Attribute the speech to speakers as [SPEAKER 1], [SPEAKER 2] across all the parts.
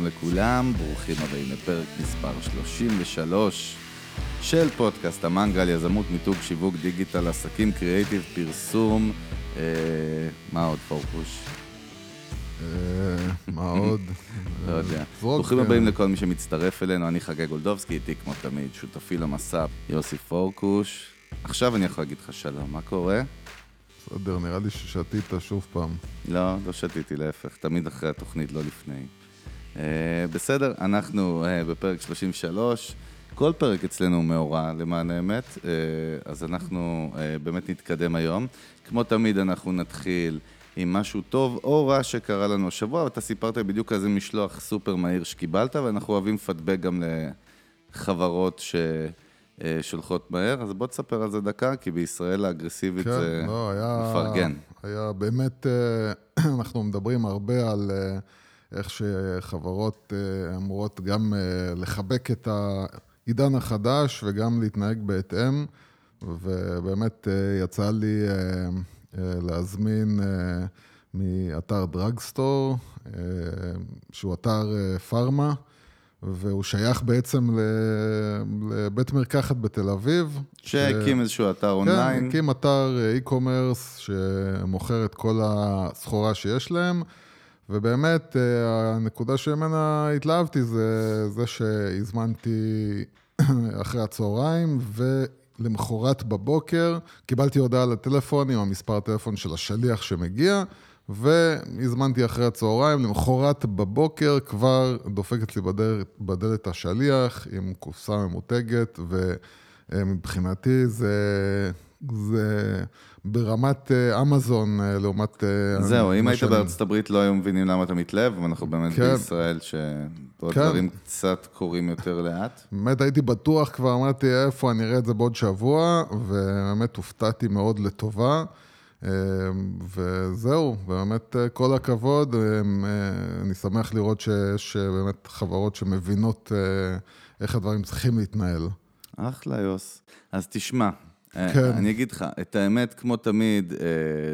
[SPEAKER 1] שלום לכולם, ברוכים הבאים לפרק מספר 33 של פודקאסט המנגל, יזמות, מיתוג, שיווק, דיגיטל, עסקים, קריאיטיב, פרסום. אה, מה עוד פורקוש?
[SPEAKER 2] אה, מה עוד?
[SPEAKER 1] לא יודע.
[SPEAKER 2] זרוק,
[SPEAKER 1] ברוכים
[SPEAKER 2] אה,
[SPEAKER 1] הבאים לכל מי שמצטרף אלינו, אני חגי גולדובסקי, איתי כמו תמיד, שותפי למסע, יוסי פורקוש. עכשיו אני יכול להגיד לך שלום, מה קורה?
[SPEAKER 2] בסדר, נראה לי ששתית שוב פעם.
[SPEAKER 1] לא, לא שתיתי, להפך, תמיד אחרי התוכנית, לא לפני. Uh, בסדר, אנחנו uh, בפרק 33, כל פרק אצלנו הוא מאורע, למען האמת, uh, אז אנחנו באמת נתקדם היום. כמו תמיד, אנחנו נתחיל עם משהו טוב או רע שקרה לנו השבוע, ואתה סיפרת בדיוק איזה משלוח סופר מהיר שקיבלת, ואנחנו אוהבים לפדבק גם לחברות ששולחות מהר, אז בוא תספר על זה דקה, כי בישראל האגרסיבית
[SPEAKER 2] כן,
[SPEAKER 1] זה
[SPEAKER 2] לא, היה...
[SPEAKER 1] מפרגן.
[SPEAKER 2] היה באמת, אה, אנחנו מדברים הרבה על אה, איך שחברות אה, אמורות גם אה, לחבק את העידן החדש וגם להתנהג בהתאם, ובאמת אה, יצא לי להזמין מאתר דרגסטור, שהוא אתר פארמה. והוא שייך בעצם לבית מרקחת בתל אביב.
[SPEAKER 1] שהקים איזשהו אתר
[SPEAKER 2] כן,
[SPEAKER 1] אונליין.
[SPEAKER 2] הקים אתר e-commerce שמוכר את כל הסחורה שיש להם, ובאמת אה, הנקודה שממנה התלהבתי זה זה שהזמנתי אחרי הצהריים, ולמחרת בבוקר קיבלתי הודעה לטלפון עם המספר הטלפון של השליח שמגיע, והזמנתי אחרי הצהריים, למחרת בבוקר כבר דופקת לי בדלת, בדלת השליח עם קופסה ממותגת, ומבחינתי זה, זה ברמת אה, אמזון אה, לעומת... אה,
[SPEAKER 1] זהו, אם היית בארצות הברית לא היו מבינים למה אתה מתלהב, ואנחנו באמת
[SPEAKER 2] כן.
[SPEAKER 1] בישראל, שפה
[SPEAKER 2] כן.
[SPEAKER 1] קצת קורים יותר לאט.
[SPEAKER 2] באמת הייתי בטוח כבר, אמרתי איפה אני אראה את זה בעוד שבוע, ובאמת הופתעתי מאוד לטובה. אה, וזהו, באמת כל הכבוד, אה, אני שמח לראות שיש באמת חברות שמבינות איך הדברים צריכים להתנהל.
[SPEAKER 1] אחלה, יוס. אז תשמע,
[SPEAKER 2] כן.
[SPEAKER 1] אני אגיד לך, את האמת, כמו תמיד, אה,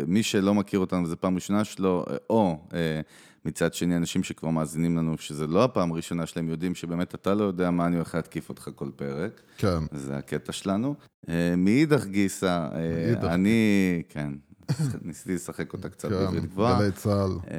[SPEAKER 1] מי שלא מכיר אותנו וזו פעם ראשונה שלו, אה, או אה, מצד שני, אנשים שכבר מאזינים לנו, שזה לא הפעם הראשונה שלהם, יודעים שבאמת אתה לא יודע מה אני הולך להתקיף אותך כל פרק.
[SPEAKER 2] כן,
[SPEAKER 1] זה הקטע שלנו. אה, מאידך גיסא, אה. אני, כן, ניסיתי לשחק אותה קצת
[SPEAKER 2] כן,
[SPEAKER 1] בעברית גבוהה.
[SPEAKER 2] גלי צה"ל.
[SPEAKER 1] אה,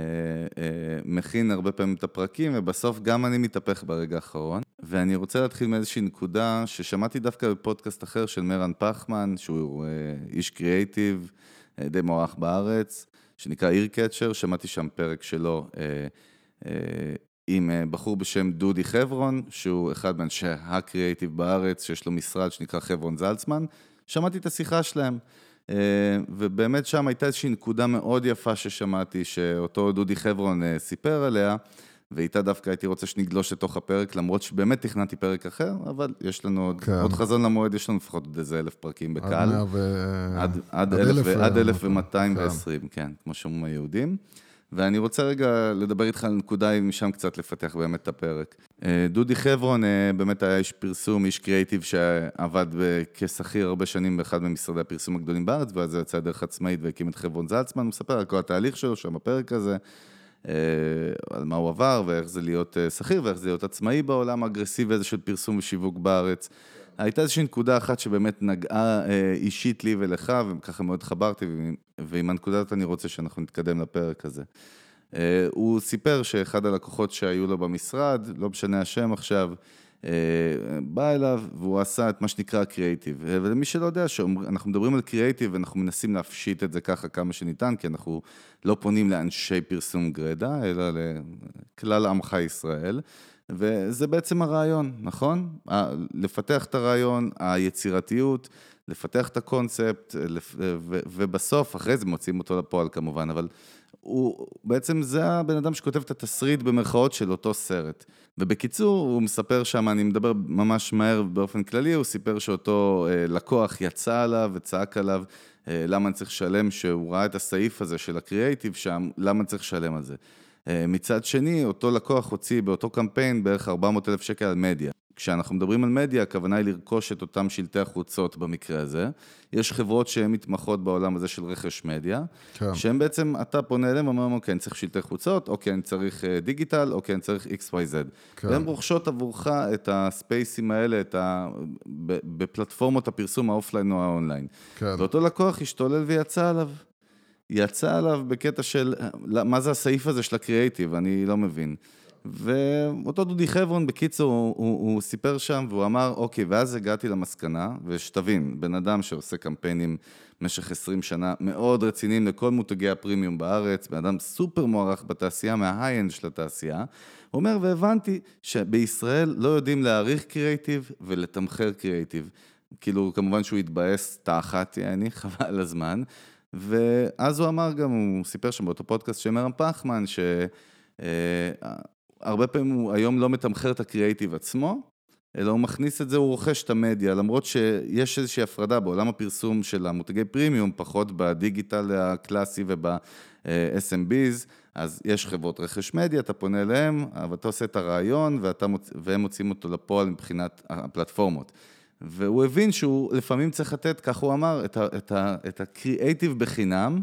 [SPEAKER 1] אה, מכין הרבה פעמים את הפרקים, ובסוף גם אני מתהפך ברגע האחרון. ואני רוצה להתחיל מאיזושהי נקודה ששמעתי דווקא בפודקאסט אחר של מרן פחמן, שהוא אה, איש קריאייטיב, די מוערך בארץ, שנקרא איר קצ'ר, שמעתי שם פרק שלו עם בחור בשם דודי חברון, שהוא אחד מאנשי הקריאייטיב בארץ, שיש לו משרד שנקרא חברון זלצמן. שמעתי את השיחה שלהם. אה, ובאמת שם הייתה איזושהי נקודה מאוד יפה ששמעתי, שאותו דודי חברון אה, סיפר עליה, ואיתה דווקא הייתי רוצה שנגלוש לתוך הפרק, למרות שבאמת תכננתי פרק אחר, אבל יש לנו עוד,
[SPEAKER 2] כן.
[SPEAKER 1] עוד חזון למועד, יש לנו לפחות עוד איזה אלף פרקים
[SPEAKER 2] עד
[SPEAKER 1] בקהל.
[SPEAKER 2] 100 ו...
[SPEAKER 1] עד, עד,
[SPEAKER 2] עד
[SPEAKER 1] אלף,
[SPEAKER 2] אלף
[SPEAKER 1] ו- עד
[SPEAKER 2] ו-
[SPEAKER 1] 1220, כן, כמו שאומרים היהודים. ואני רוצה רגע לדבר איתך על נקודה, אם משם קצת לפתח באמת את הפרק. אה, דודי חברון אה, באמת היה איש פרסום, איש קריאיטיב שעבד כשכיר הרבה שנים באחד ממשרדי הפרסום הגדולים בארץ, ואז הוא יצא דרך עצמאית והקים את חברון זלצמן, הוא מספר על כל התהליך שלו שם בפרק הזה, אה, על מה הוא עבר ואיך זה להיות שכיר ואיך זה להיות עצמאי בעולם האגרסיבי הזה של פרסום ושיווק בארץ. הייתה איזושהי נקודה אחת שבאמת נגעה אה, אישית לי ולך, וככה מאוד חברתי, ועם- הנקודה הזאת אני רוצה שאנחנו נתקדם לפרק הזה. אה, הוא סיפר שאחד הלקוחות שהיו לו במשרד, לא משנה השם עכשיו, אה, בא אליו והוא עשה את מה שנקרא קריאייטיב. אה, ולמי שלא יודע, שאנחנו מדברים על קריאייטיב ואנחנו מנסים להפשיט את זה ככה כמה שניתן, כי אנחנו לא פונים לאנשי פרסום גרידא, אלא לכלל עמך ישראל. וזה בעצם הרעיון, נכון? לפתח את הרעיון, היצירתיות, לפתח את הקונספט, ו- ובסוף, אחרי זה מוציאים אותו לפועל כמובן, אבל הוא, בעצם זה הבן אדם שכותב את התסריט במרכאות של אותו סרט. ובקיצור, הוא מספר שם, אני מדבר ממש מהר באופן כללי, הוא סיפר שאותו אה, לקוח יצא עליו וצעק עליו, אה, למה אני צריך לשלם, שהוא ראה את הסעיף הזה של הקריאייטיב שם, למה אני צריך לשלם על זה. אה, מצד שני, אותו לקוח הוציא באותו קמפיין בערך 400 אלף שקל על מדיה. כשאנחנו מדברים על מדיה, הכוונה היא לרכוש את אותם שלטי החוצות במקרה הזה. יש חברות שהן מתמחות בעולם הזה של רכש מדיה, כן. שהן בעצם, אתה פונה אליהן ואומרים, אוקיי, אני צריך שלטי חוצות, אוקיי, אני צריך אה, דיגיטל, אוקיי, אני צריך XYZ. כן. והן רוכשות עבורך את ה space ים האלה, את ה... בפלטפורמות הפרסום האופליין או האונליין. כן. ואותו לקוח השתולל ויצא עליו. יצא עליו בקטע של, מה זה הסעיף הזה של הקריאייטיב, אני לא מבין. ואותו דודי חברון, בקיצור, הוא, הוא, הוא סיפר שם והוא אמר, אוקיי, ואז הגעתי למסקנה, ושתבין, בן אדם שעושה קמפיינים במשך 20 שנה, מאוד רציניים לכל מותגי הפרימיום בארץ, בן אדם סופר מוערך בתעשייה, מה high-end של התעשייה, הוא אומר, והבנתי שבישראל לא יודעים להעריך קריאייטיב ולתמחר קריאייטיב. כאילו, כמובן שהוא התבאס תחת, יעני, חבל הזמן. ואז הוא אמר גם, הוא סיפר שם באותו פודקאסט של מרם פחמן, ש... אה, פעמים הוא היום לא מתמחר את הקריאייטיב עצמו, אלא הוא מכניס את זה, הוא רוכש את המדיה, למרות שיש איזושהי הפרדה בעולם הפרסום של המותגי פרימיום, פחות בדיגיטל הקלאסי וב-SMBs, אז יש חברות רכש מדיה, אתה פונה אליהם, אבל אתה עושה את הרעיון מוצ... והם מוצאים אותו לפועל מבחינת הפלטפורמות. והוא הבין שהוא לפעמים צריך לתת, כך הוא אמר, את הקריאייטיב בחינם,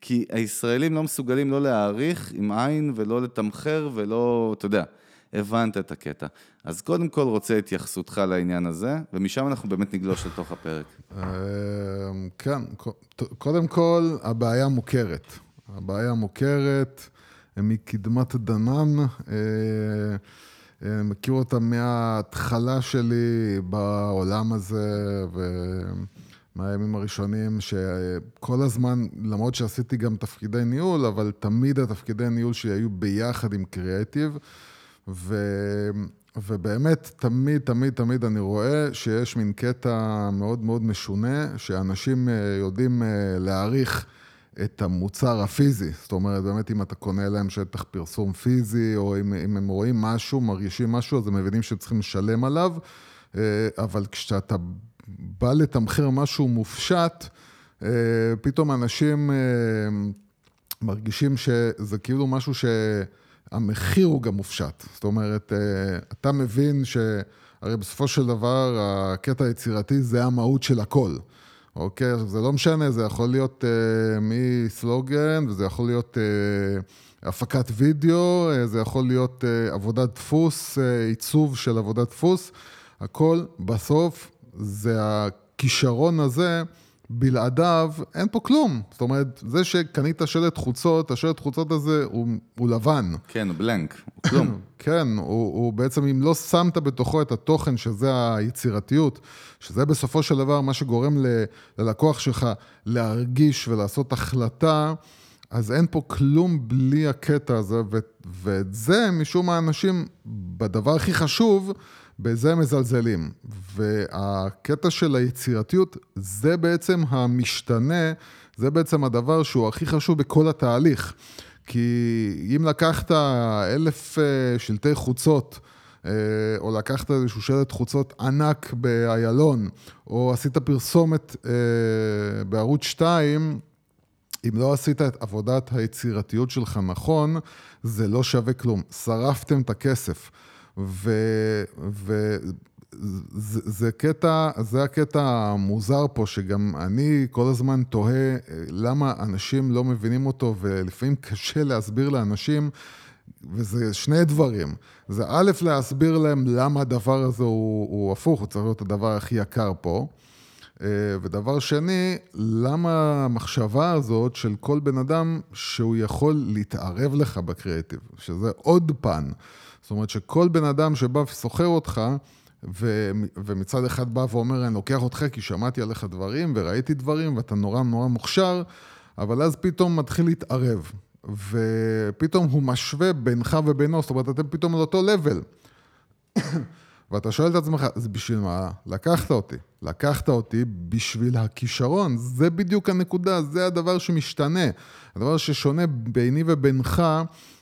[SPEAKER 1] כי הישראלים לא מסוגלים לא להעריך עם עין ולא לתמחר ולא, אתה יודע, הבנת את הקטע. אז קודם כל רוצה התייחסותך לעניין הזה, ומשם אנחנו באמת נגלוש לתוך הפרק. אמ,
[SPEAKER 2] כן, קודם כל, הבעיה מוכרת. הבעיה מוכרת מקדמת דנן. אה, מכיר אותה מההתחלה שלי בעולם הזה, ו... מהימים הראשונים, שכל הזמן, למרות שעשיתי גם תפקידי ניהול, אבל תמיד התפקידי ניהול שלי היו ביחד עם קריאטיב, ו... ובאמת, תמיד, תמיד, תמיד אני רואה שיש מין קטע מאוד מאוד משונה, שאנשים אה, יודעים אה, להעריך את המוצר הפיזי. זאת אומרת, באמת, אם אתה קונה להם שטח פרסום פיזי, או אם, אם הם רואים משהו, מרגישים משהו, אז הם מבינים שהם צריכים לשלם עליו. אה, אבל כשאתה בא לתמחר משהו מופשט, אה, פתאום אנשים אה, מרגישים שזה כאילו משהו שהמחיר הוא גם מופשט. זאת אומרת, אתה מבין שהרי בסופו של דבר הקטע היצירתי זה המהות של הכל. אוקיי? עכשיו זה לא משנה, זה יכול להיות uh, מסלוגן, וזה יכול להיות uh, הפקת וידאו, uh, זה יכול להיות uh, עבודת דפוס, uh, עיצוב של עבודת דפוס. הכל בסוף זה הכישרון הזה, בלעדיו אין פה כלום. זאת אומרת, זה שקנית שלט חוצות, השלט חוצות הזה הוא, הוא לבן.
[SPEAKER 1] כן, הוא בלנק, הוא כלום.
[SPEAKER 2] כן, הוא, הוא בעצם, אם לא שמת בתוכו את התוכן, שזה היצירתיות, שזה בסופו של דבר מה שגורם ל, ללקוח שלך להרגיש ולעשות החלטה, אז אין פה כלום בלי הקטע הזה, ו, ואת זה, משום מה, אנשים, בדבר הכי חשוב, בזה הם מזלזלים. והקטע של היצירתיות, זה בעצם המשתנה, זה בעצם הדבר שהוא הכי חשוב בכל התהליך. כי אם לקחת אלף אה, שלטי חוצות, אה, או לקחת איזשהו שלט חוצות ענק באיילון, או עשית פרסומת אה, בערוץ 2, אם לא עשית את עבודת היצירתיות שלך נכון, זה לא שווה כלום. שרפתם את הכסף. וזה קטע, זה הקטע המוזר פה, שגם אני כל הזמן תוהה למה אנשים לא מבינים אותו, ולפעמים קשה להסביר לאנשים, וזה שני דברים. זה א', להסביר להם למה הדבר הזה הוא, הוא הפוך, הוא צריך להיות הדבר הכי יקר פה. אה, ודבר שני, למה המחשבה הזאת של כל בן אדם שהוא יכול להתערב לך בקריאיטיב, שזה עוד פן. זאת אומרת שכל בן אדם שבא וסוחר אותך, ו, ומצד אחד בא ואומר, אני לוקח אותך כי שמעתי עליך דברים וראיתי דברים ואתה נורא נורא מוכשר, אבל אז פתאום מתחיל להתערב, ופתאום הוא משווה בינך ובינו, זאת אומרת, אתם פתאום על אותו לבל. ואתה שואל את עצמך, אז בשביל מה לקחת אותי? לקחת אותי בשביל הכישרון, זה בדיוק הנקודה, זה הדבר שמשתנה. הדבר ששונה ביני ובינך,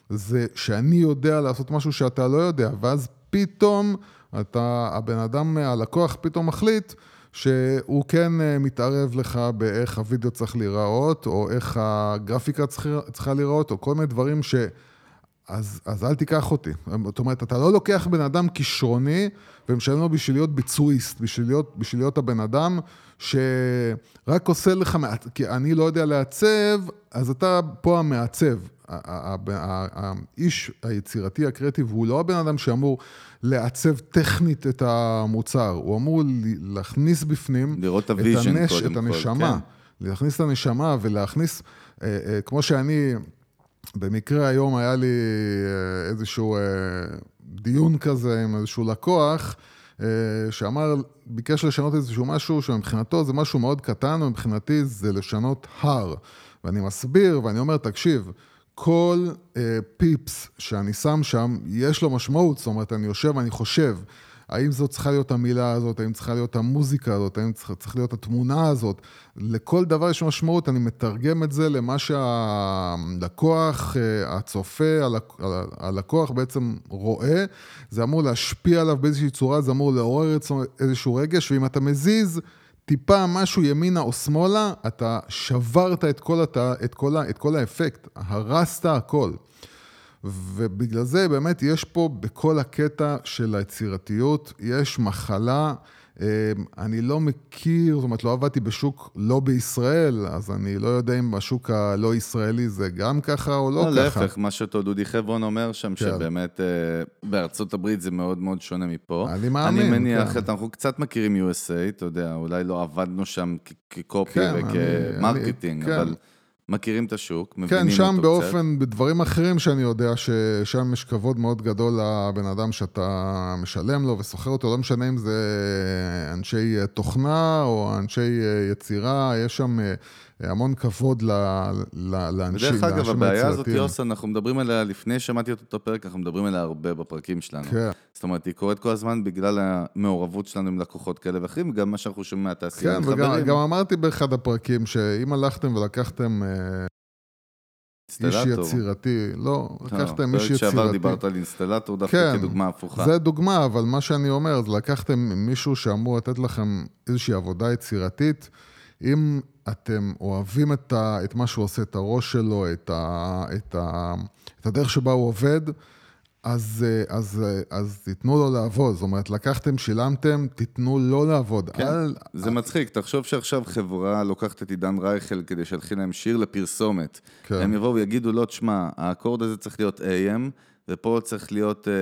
[SPEAKER 2] זה שאני יודע לעשות משהו שאתה לא יודע, ואז פתאום אתה, הבן אדם, הלקוח פתאום מחליט שהוא כן אה, מתערב לך באיך הוידאו צריך להיראות, או איך הגרפיקה צריכה להיראות, או כל מיני דברים ש... אז, אז אל תיקח אותי. זאת אומרת, אתה לא לוקח בן אדם כישרוני ומשלם לו בשביל להיות ביצועיסט, בשביל להיות, בשביל להיות הבן אדם שרק עושה לך, כי אני לא יודע לעצב, אז אתה פה המעצב. האיש היצירתי הקריאטיב הוא לא הבן אדם שאמור לעצב טכנית את המוצר, הוא אמור להכניס בפנים
[SPEAKER 1] לראות את ה vision הנש, קודם
[SPEAKER 2] את הנשמה, כל, כן. להכניס את הנשמה ולהכניס, אה, אה, כמו שאני, במקרה היום היה לי אה, איזשהו דיון כזה עם איזשהו לקוח, שאמר, ביקש לשנות איזשהו משהו שמבחינתו זה משהו מאוד קטן, ומבחינתי זה לשנות הר. ואני מסביר, ואני אומר, תקשיב, כל uh, פיפס שאני שם שם, יש לו משמעות, זאת אומרת, אני יושב ואני חושב, האם זאת צריכה להיות המילה הזאת, האם צריכה להיות המוזיקה הזאת, האם צריכה צריך להיות התמונה הזאת. לכל דבר יש משמעות, אני מתרגם את זה למה שהלקוח, uh, הצופה, הלקוח בעצם רואה, זה אמור להשפיע עליו באיזושהי צורה, זה אמור לעורר איזשהו רגש, ואם אתה מזיז... טיפה משהו ימינה או שמאלה, אתה שברת את כל, הת... את כל. את כל האפקט, הרסת הכל. ובגלל זה באמת יש פה בכל הקטע של היצירתיות, יש מחלה אמ, אני לא מכיר, זאת אומרת, לא עבדתי בשוק לא בישראל, אז אני לא יודע אם בשוק הלא ישראלי זה גם ככה או לא, לא
[SPEAKER 1] ככה. להפך, מה שאותו דודי חברון אומר שם, כן. שבאמת אה, בארצות הברית זה מאוד מאוד שונה מפה.
[SPEAKER 2] אני מאמין,
[SPEAKER 1] אני מניח, כן. אנחנו קצת מכירים USA, אתה יודע, אולי לא עבדנו שם כקופי כן, וכמרקטינג, אבל... מכירים את השוק, מבינים
[SPEAKER 2] כן,
[SPEAKER 1] אותו קצת.
[SPEAKER 2] כן, שם באופן, בדברים אחרים שאני יודע ששם יש כבוד מאוד גדול לבן אדם שאתה משלם לו ושוכר אותו, לא משנה אם זה אנשי תוכנה או אנשי יצירה, יש שם אה, המון כבוד לאנשים,
[SPEAKER 1] ודרך אגב, הבעיה הזאת, יוס, אנחנו מדברים עליה, לפני שמעתי את אותו פרק, אנחנו מדברים עליה הרבה בפרקים שלנו. כן. זאת אומרת, היא קורית כל הזמן בגלל המעורבות שלנו עם לקוחות כאלה ואחרים, גם מה שאנחנו שומעים מהתעשייה,
[SPEAKER 2] כן, וגם אמרתי באחד הפרקים, שאם הלכתם ולקחתם... אה, איש יצירתי, לא, לקחתם איש יצירתי.
[SPEAKER 1] פרק שעבר דיברת על אינסטלטור דווקא כן, כדוגמה הפוכה.
[SPEAKER 2] זה דוגמה, אבל מה שאני אומר, לקחתם מישהו שאמור לתת לכם איזושהי עבודה יצירתית, אם אתם אוהבים את, ה, את מה שהוא עושה, את הראש שלו, את, ה, את, ה, את הדרך שבה הוא עובד, אז, אז, אז תיתנו לו לעבוד. זאת אומרת, לקחתם, שילמתם, תיתנו לו לעבוד.
[SPEAKER 1] כן, אל... זה מצחיק. תחשוב שעכשיו חברה לוקחת את עידן רייכל כדי שילכי להם שיר לפרסומת. כן. הם יבואו ויגידו לו, תשמע, האקורד הזה צריך להיות AM, ופה צריך להיות, אה,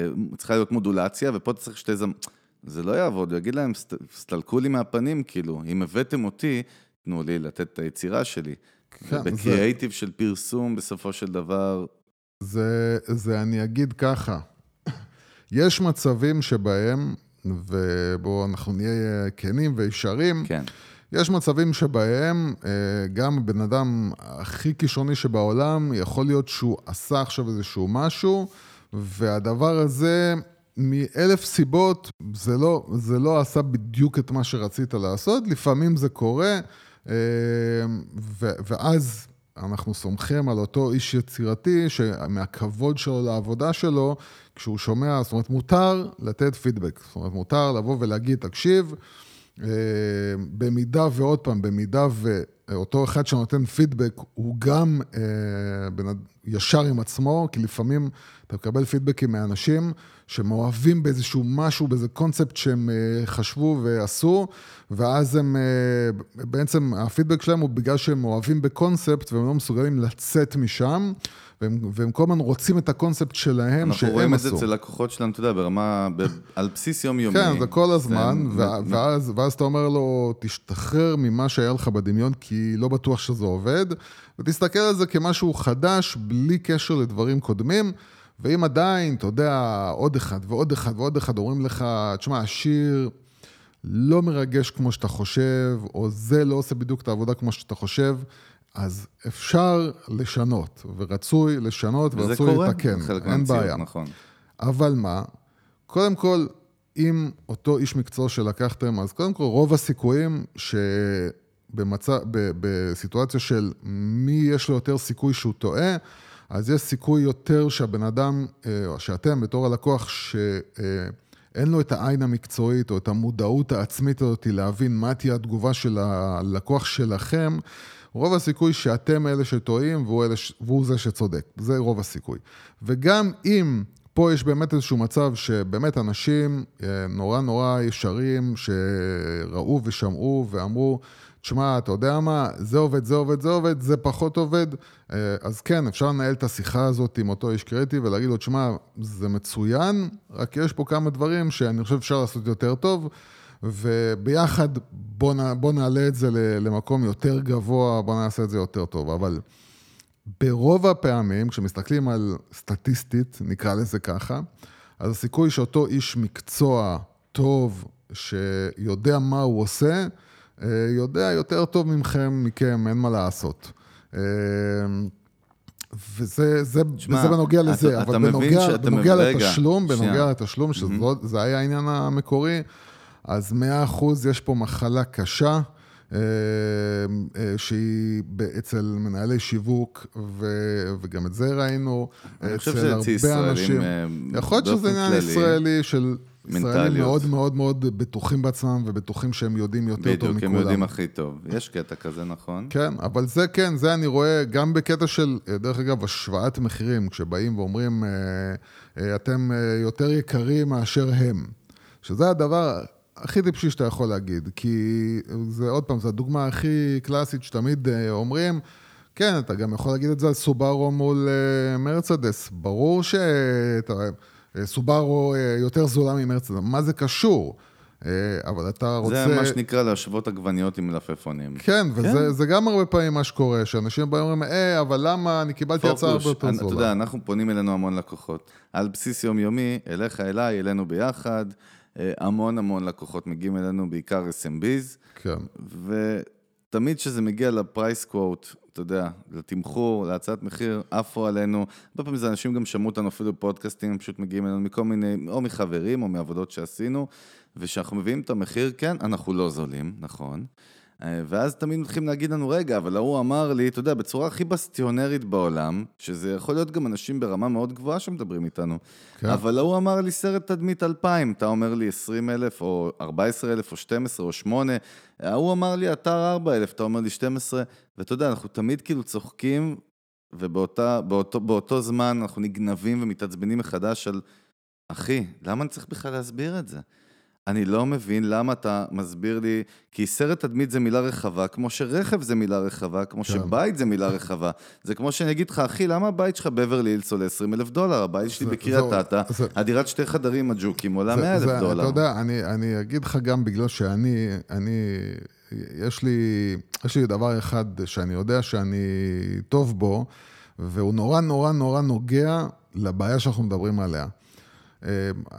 [SPEAKER 1] אה, צריכה להיות מודולציה, ופה צריך שתי זמ... זה לא יעבוד, הוא יגיד להם, סתלקו לי מהפנים, כאילו, אם הבאתם אותי, תנו לי לתת את היצירה שלי. כן, בקריאייטיב זה... של פרסום, בסופו של דבר...
[SPEAKER 2] זה, זה אני אגיד ככה, יש מצבים שבהם, ובואו אנחנו נהיה כנים וישרים,
[SPEAKER 1] כן.
[SPEAKER 2] יש מצבים שבהם אה, גם בן אדם הכי כישרוני שבעולם, יכול להיות שהוא עשה עכשיו איזשהו משהו, והדבר הזה מאלף סיבות, זה לא, זה לא עשה בדיוק את מה שרצית לעשות, לפעמים זה קורה, אה, ו, ואז אנחנו סומכים על אותו איש יצירתי, שמהכבוד שלו לעבודה שלו, כשהוא שומע, זאת אומרת, מותר לתת פידבק. זאת אומרת, מותר לבוא ולהגיד, תקשיב, אה, במידה ועוד פעם, במידה ואותו אחד שנותן פידבק הוא גם אה, ישר עם עצמו, כי לפעמים אתה מקבל פידבקים מאנשים שמאוהבים באיזשהו משהו, באיזה קונספט שהם אה, חשבו ועשו, ואז הם, בעצם הפידבק שלהם הוא בגלל שהם אוהבים בקונספט והם לא מסוגלים לצאת משם. והם, והם כל הזמן רוצים את הקונספט שלהם שהם עשו.
[SPEAKER 1] אנחנו רואים את זה אצל לקוחות שלנו, אתה יודע, ברמה, ב, על בסיס יומיומי.
[SPEAKER 2] כן, זה כל הזמן, ו- ואז, ואז אתה אומר לו, תשתחרר ממה שהיה לך בדמיון, כי לא בטוח שזה עובד, ותסתכל על זה כמשהו חדש, בלי קשר לדברים קודמים. ואם עדיין, אתה יודע, עוד אחד ועוד אחד ועוד אחד אומרים לך, תשמע, השיר לא מרגש כמו שאתה חושב, או זה לא עושה בדיוק את העבודה כמו שאתה חושב, אז אפשר לשנות, ורצוי לשנות, ורצוי לתקן, אין בעיה.
[SPEAKER 1] נכון.
[SPEAKER 2] אבל מה, קודם כל, אם אותו איש מקצוע שלקחתם, אז קודם כל, רוב הסיכויים שבמצע, ב, בסיטואציה של מי יש לו יותר סיכוי שהוא טועה, אז יש סיכוי יותר שהבן אדם, אה, או שאתם בתור הלקוח, שאין לו את העין המקצועית או את המודעות העצמית הזאת להבין מה תהיה התגובה של הלקוח שלכם, רוב הסיכוי שאתם אלה שטועים והוא, אלה ש... והוא זה שצודק. זה רוב הסיכוי. וגם אם פה יש באמת איזשהו מצב שבאמת אנשים אה, נורא נורא ישרים, שראו ושמעו ואמרו, תשמע, אתה יודע מה, זה עובד, זה עובד, זה עובד, זה פחות עובד. אה, אז כן, אפשר לנהל את השיחה הזאת עם אותו איש קריטי ולהגיד לו, תשמע, זה מצוין, רק יש פה כמה דברים שאני חושב שאפשר לעשות יותר טוב, וביחד בוא, נע, בוא נעלה את זה למקום יותר גבוה, בוא נעשה את זה יותר טוב. אבל ברוב הפעמים, כשמסתכלים על סטטיסטית, נקרא לזה ככה, אז הסיכוי שאותו איש מקצוע טוב, שיודע מה הוא עושה, יודע יותר טוב ממכם, מכם, אין מה לעשות. אה, וזה זה, שמה, וזה בנוגע אתה, לזה, אתה, אבל אתה בנוגע, בנוגע לתשלום, רגע. בנוגע לתשלום, שזה היה העניין המקורי, אז 100% יש פה מחלה קשה. אה, שהיא אצל מנהלי שיווק, ו, וגם את זה ראינו, אצל הרבה אנשים. יכול להיות שזה עניין ישראלי של ישראלים מאוד מאוד מאוד בטוחים בעצמם ובטוחים שהם יודעים יותר
[SPEAKER 1] בדיוק,
[SPEAKER 2] טוב מכולם.
[SPEAKER 1] בדיוק, הם יודעים הכי טוב. יש קטע כזה, נכון?
[SPEAKER 2] כן, אבל זה כן, זה אני רואה גם בקטע של, דרך אגב, השוואת מחירים, כשבאים ואומרים, אה, אה, אתם אה, יותר יקרים מאשר הם. שזה הדבר הכי טיפשי שאתה יכול להגיד, כי זה, עוד פעם, זו הדוגמה הכי קלאסית שתמיד אומרים, כן, אתה גם יכול להגיד את זה על סובארו מול מרצדס. ברור שאתה... סובארו אה, יותר זולה ממרצדס, מה זה קשור? אה, אבל אתה רוצה...
[SPEAKER 1] זה מה שנקרא להשוות עגבניות עם מלפפונים.
[SPEAKER 2] כן, וזה כן. גם הרבה פעמים מה שקורה, שאנשים באים ואומרים, אה, אבל למה אני קיבלתי הצעה הרבה יותר זולה.
[SPEAKER 1] אתה יודע, אנחנו פונים אלינו המון לקוחות. על בסיס יומיומי, אליך, אליי, אלינו ביחד. אה, המון המון לקוחות מגיעים אלינו, בעיקר SMBs.
[SPEAKER 2] כן.
[SPEAKER 1] ותמיד כשזה מגיע לפרייס קוואט, אתה יודע, לתמחור, להצעת מחיר, עפו עלינו. הרבה פעמים זה אנשים גם שמעו אותנו אפילו בפודקאסטים, הם פשוט מגיעים אלינו מכל מיני, או מחברים או מעבודות שעשינו, וכשאנחנו מביאים את המחיר, כן, אנחנו לא זולים, נכון. אה, ואז תמיד מתחילים להגיד לנו, רגע, אבל ההוא אמר לי, אתה יודע, בצורה הכי בסטיונרית בעולם, שזה יכול להיות גם אנשים ברמה מאוד גבוהה שמדברים איתנו, כן. אבל ההוא אמר לי סרט תדמית 2000, אתה אומר לי 20 אלף, או 14 אלף, או 12, או 8, ההוא אמר לי אתר 4 אלף, אתה אומר לי 12, ואתה יודע, אנחנו תמיד כאילו צוחקים, ובאותו זמן אנחנו נגנבים ומתעצבנים מחדש על, אחי, למה אני צריך בכלל להסביר את זה? אני לא מבין למה אתה מסביר לי, כי סרט תדמית זה מילה רחבה, כמו שרכב זה מילה רחבה, כמו כן. שבית זה מילה רחבה. זה כמו שאני אגיד לך, אחי, למה הבית שלך בברלי הילס עולה 20 אלף דולר? הבית שלי בקריית אתא, הדירת שתי חדרים הג'וקים עולה 100 אלף דולר.
[SPEAKER 2] אתה יודע, אני, אני אגיד לך גם בגלל שאני, אני, יש לי, יש לי דבר אחד שאני יודע שאני טוב בו, והוא נורא נורא נורא נוגע לבעיה שאנחנו מדברים עליה. אמ,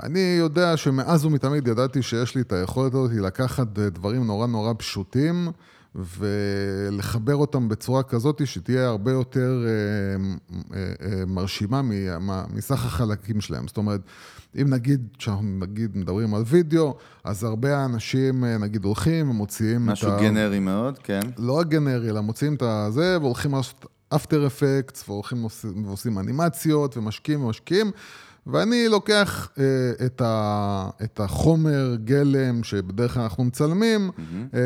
[SPEAKER 2] אני יודע שמאז ומתמיד ידעתי שיש לי את היכולת הזאת לקחת דברים נורא נורא פשוטים ולחבר אותם בצורה כזאת שתהיה הרבה יותר אמ, אמ, מרשימה מסך החלקים שלהם. זאת אומרת, אם נגיד, כשאנחנו נגיד מדברים על וידאו, אז הרבה אנשים נגיד הולכים ומוציאים
[SPEAKER 1] את ה... משהו גנרי מאוד, כן.
[SPEAKER 2] לא רק גנרי, אלא מוציאים את הזה והולכים לעשות אפטר אפקטס, והולכים ועושים אנימציות ומשקיעים ומשקיעים. ואני לוקח אה, את, ה, את החומר גלם שבדרך כלל אנחנו מצלמים, mm-hmm. אה,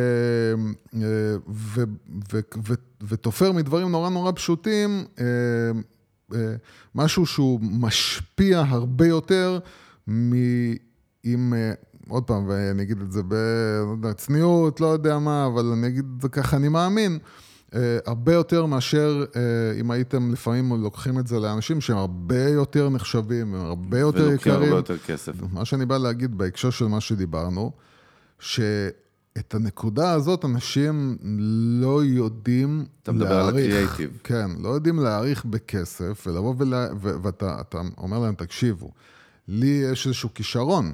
[SPEAKER 2] אה, ו, ו, ו, ותופר מדברים נורא נורא פשוטים, אה, אה, משהו שהוא משפיע הרבה יותר מאם... אה, עוד פעם, ואני אגיד את זה בצניעות, לא יודע מה, אבל אני אגיד את זה ככה, אני מאמין. אה, הרבה יותר מאשר אה, אם הייתם לפעמים לוקחים את זה לאנשים שהם הרבה יותר נחשבים, הם הרבה יותר יקרים. ולוקחים
[SPEAKER 1] הרבה יותר כסף.
[SPEAKER 2] מה שאני בא להגיד בהקשר של מה שדיברנו, שאת הנקודה הזאת אנשים לא יודעים להעריך.
[SPEAKER 1] אתה מדבר על הקריאייטיב.
[SPEAKER 2] כן, לא יודעים להעריך בכסף, ולבוא ולה... ואתה אומר להם, תקשיבו, לי יש איזשהו כישרון.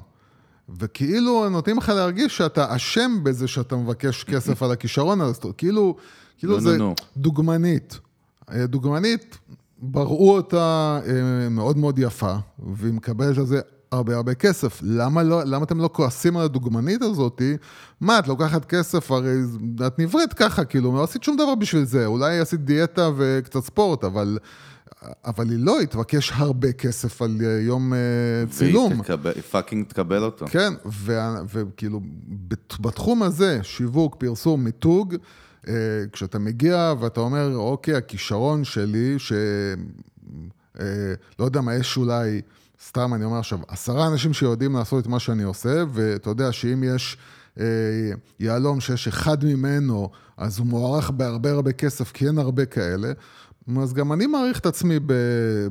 [SPEAKER 2] וכאילו נותנים לך להרגיש שאתה אשם בזה שאתה מבקש כסף על הכישרון הזה, כאילו, כאילו לא, זה לא, לא. דוגמנית. אה, דוגמנית, בראו אותה אה, מאוד מאוד יפה, והיא מקבלת על זה הרבה הרבה כסף. למה, לא, למה אתם לא כועסים על הדוגמנית הזאת? מה, את לוקחת כסף, הרי את נבראת ככה, כאילו, לא עשית שום דבר בשביל זה. אולי עשית דיאטה וקצת ספורט, אבל... אבל היא לא, היא תבקש הרבה כסף על אה, יום צילום.
[SPEAKER 1] והיא fucking תקבל אותו.
[SPEAKER 2] כן, וכאילו, בתחום הזה, שיווק, פרסום, מיתוג, כשאתה מגיע ואתה אומר, אוקיי, הכישרון שלי, ש... לא יודע מה, יש אולי, סתם אני אומר עכשיו, עשרה אנשים שיודעים לעשות את מה שאני עושה, ואתה יודע שאם יש יהלום שיש אחד ממנו, אז הוא מוערך בהרבה הרבה כסף, כי אין הרבה כאלה. אז גם אני מעריך את עצמי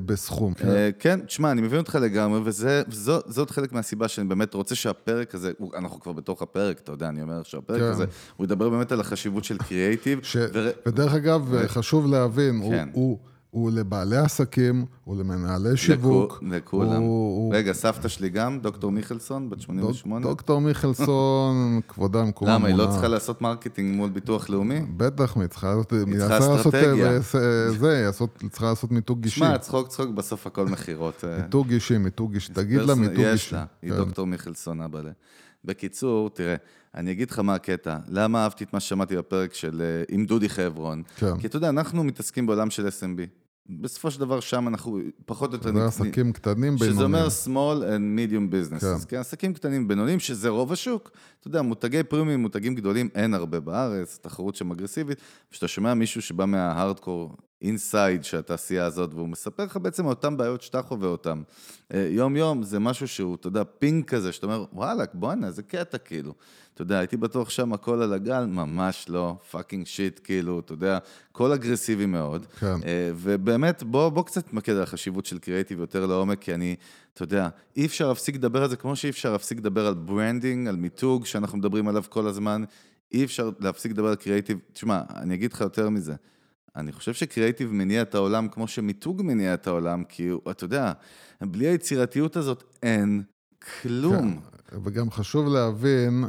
[SPEAKER 2] בסכום.
[SPEAKER 1] כן, כן תשמע, אני מבין אותך לגמרי, וזאת חלק מהסיבה שאני באמת רוצה שהפרק הזה, אנחנו כבר בתוך הפרק, אתה יודע, אני אומר שהפרק כן. הזה, הוא ידבר באמת על החשיבות של קריאייטיב.
[SPEAKER 2] ודרך אגב, חשוב להבין, כן. הוא... הוא לבעלי עסקים, הוא למנהלי שיווק.
[SPEAKER 1] לכולם. רגע, סבתא שלי גם, דוקטור מיכלסון, בת 88?
[SPEAKER 2] דוקטור מיכלסון, כבודה במקומה
[SPEAKER 1] מונח. למה, היא לא צריכה לעשות marketing מול ביטוח לאומי?
[SPEAKER 2] בטח, היא צריכה לעשות...
[SPEAKER 1] היא צריכה אסטרטגיה.
[SPEAKER 2] זה, היא צריכה לעשות מיתוג אישי.
[SPEAKER 1] שמע, צחוק צחוק, בסוף הכל מכירות.
[SPEAKER 2] אה. מיתוג אישי, מיתוג אישי, תגיד לה מיתוג אישי.
[SPEAKER 1] יש לה, היא כן. דוקטור מיכלסון אבאלה. בקיצור, תראה, אני אגיד לך מה הקטע. למה אהבתי את מה ששמעתי בפרק של אה, עם דודי חברון? כן. כי אתה יודע, אנחנו מתעסקים בעולם של SMB. בסופו של דבר שם אנחנו פחות או יותר...
[SPEAKER 2] זה עסקים קטנים, בינוניים.
[SPEAKER 1] שזה אומר small and medium business. כן. כן, עסקים קטנים, בינוניים, שזה רוב השוק. אתה יודע, מותגי פרימיום, מותגים גדולים, אין הרבה בארץ, תחרות שם אגרסיבית. כשאתה שומע מישהו שבא מההארדקור אינסייד של התעשייה הזאת, והוא מספר לך בעצם אותן בעיות שאתה חווה אותן. יום-יום זה משהו שהוא, אתה יודע, פינק כזה, שאתה אומר, וואלה, בואנה, זה קטע כאילו. אתה יודע, הייתי בטוח שם הכל על הגל, ממש לא, fucking shit, כאילו, אתה יודע, קול אגרסיבי מאוד. כן. אה, ובאמת, בוא, בוא קצת נתמקד על החשיבות של קריאיטיב יותר לעומק, כי אני, אתה יודע, אי אפשר להפסיק לדבר על זה, כמו שאי אפשר להפסיק לדבר על branding, על מיתוג, שאנחנו מדברים עליו כל הזמן, אי אפשר להפסיק לדבר על קריאיטיב. תשמע, אני אגיד לך יותר מזה. אני חושב שקריאיטיב מניע את העולם כמו שמיתוג מניע את העולם, כי אתה יודע, בלי היצירתיות הזאת אין כלום. כן.
[SPEAKER 2] וגם חשוב להבין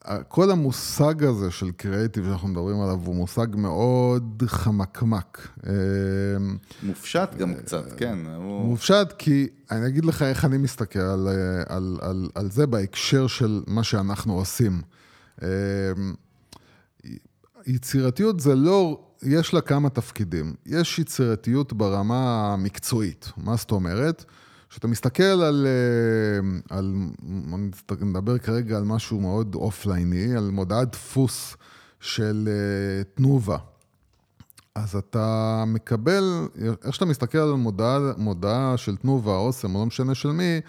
[SPEAKER 2] שכל המושג הזה של קריאיטיב שאנחנו מדברים עליו הוא מושג מאוד חמקמק.
[SPEAKER 1] מופשט גם קצת, כן.
[SPEAKER 2] מופשט כי אני אגיד לך איך אני מסתכל על, על, על, על זה בהקשר של מה שאנחנו עושים. יצירתיות זה לא, יש לה כמה תפקידים. יש יצירתיות ברמה המקצועית. מה זאת אומרת? כשאתה מסתכל על, אה, על, נדבר כרגע על משהו מאוד אופלייני, על מודעת דפוס של אה, תנובה. אז אתה מקבל, איך שאתה מסתכל על מודעה, מודעה של תנובה, אוסם, או לא משנה של מי,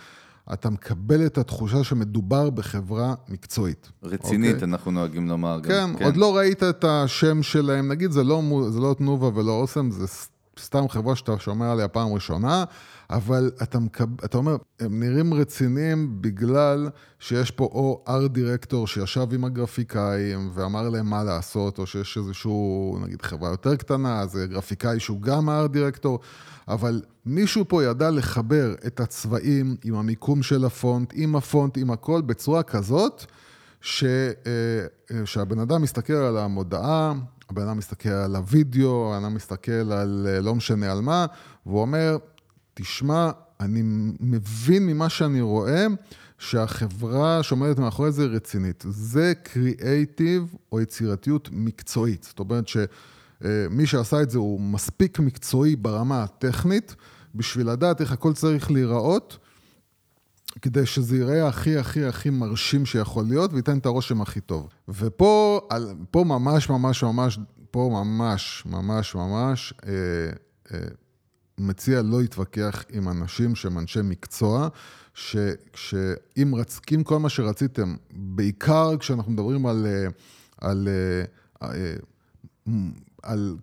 [SPEAKER 2] אתה מקבל את התחושה שמדובר בחברה מקצועית.
[SPEAKER 1] רצינית? אוקיי? אנחנו נוהגים לומר
[SPEAKER 2] כן, גם. כן, עוד לא ראית את השם שלהם, נגיד זה לא, זה לא תנובה ולא אוסם, זה סתם חברה שאתה שומע עליה פעם ראשונה, אבל אתה, מקב... אתה אומר, הם נראים רציניים בגלל שיש פה או ארט דירקטור שישב עם הגרפיקאים ואמר להם מה לעשות, או שיש איזשהו, נגיד, חברה יותר קטנה, זה גרפיקאי שהוא גם ארט דירקטור, אבל מישהו פה ידע לחבר את הצבעים עם המיקום של הפונט, עם הפונט, עם הכל, בצורה כזאת, ש... אה, שהבן אדם מסתכל על המודעה, הבן אדם מסתכל על הוידאו, הבן אדם מסתכל על אה, לא משנה על מה, והוא אומר, תשמע, אני מבין ממה שאני רואה, שהחברה שעומדת מאחורי זה רצינית. זה קריאייטיב או יצירתיות מקצועית. זאת אומרת שמי שעשה את זה הוא מספיק מקצועי ברמה הטכנית, בשביל לדעת איך הכל צריך להיראות, כדי שזה ייראה הכי הכי הכי מרשים שיכול להיות, וייתן את הרושם הכי טוב. ופה פה ממש ממש ממש, פה ממש ממש ממש, אה, אה, מציע לא להתווכח עם אנשים שהם אנשי מקצוע, שאם רצקים כל מה שרציתם, בעיקר כשאנחנו מדברים על, אה, על, על, על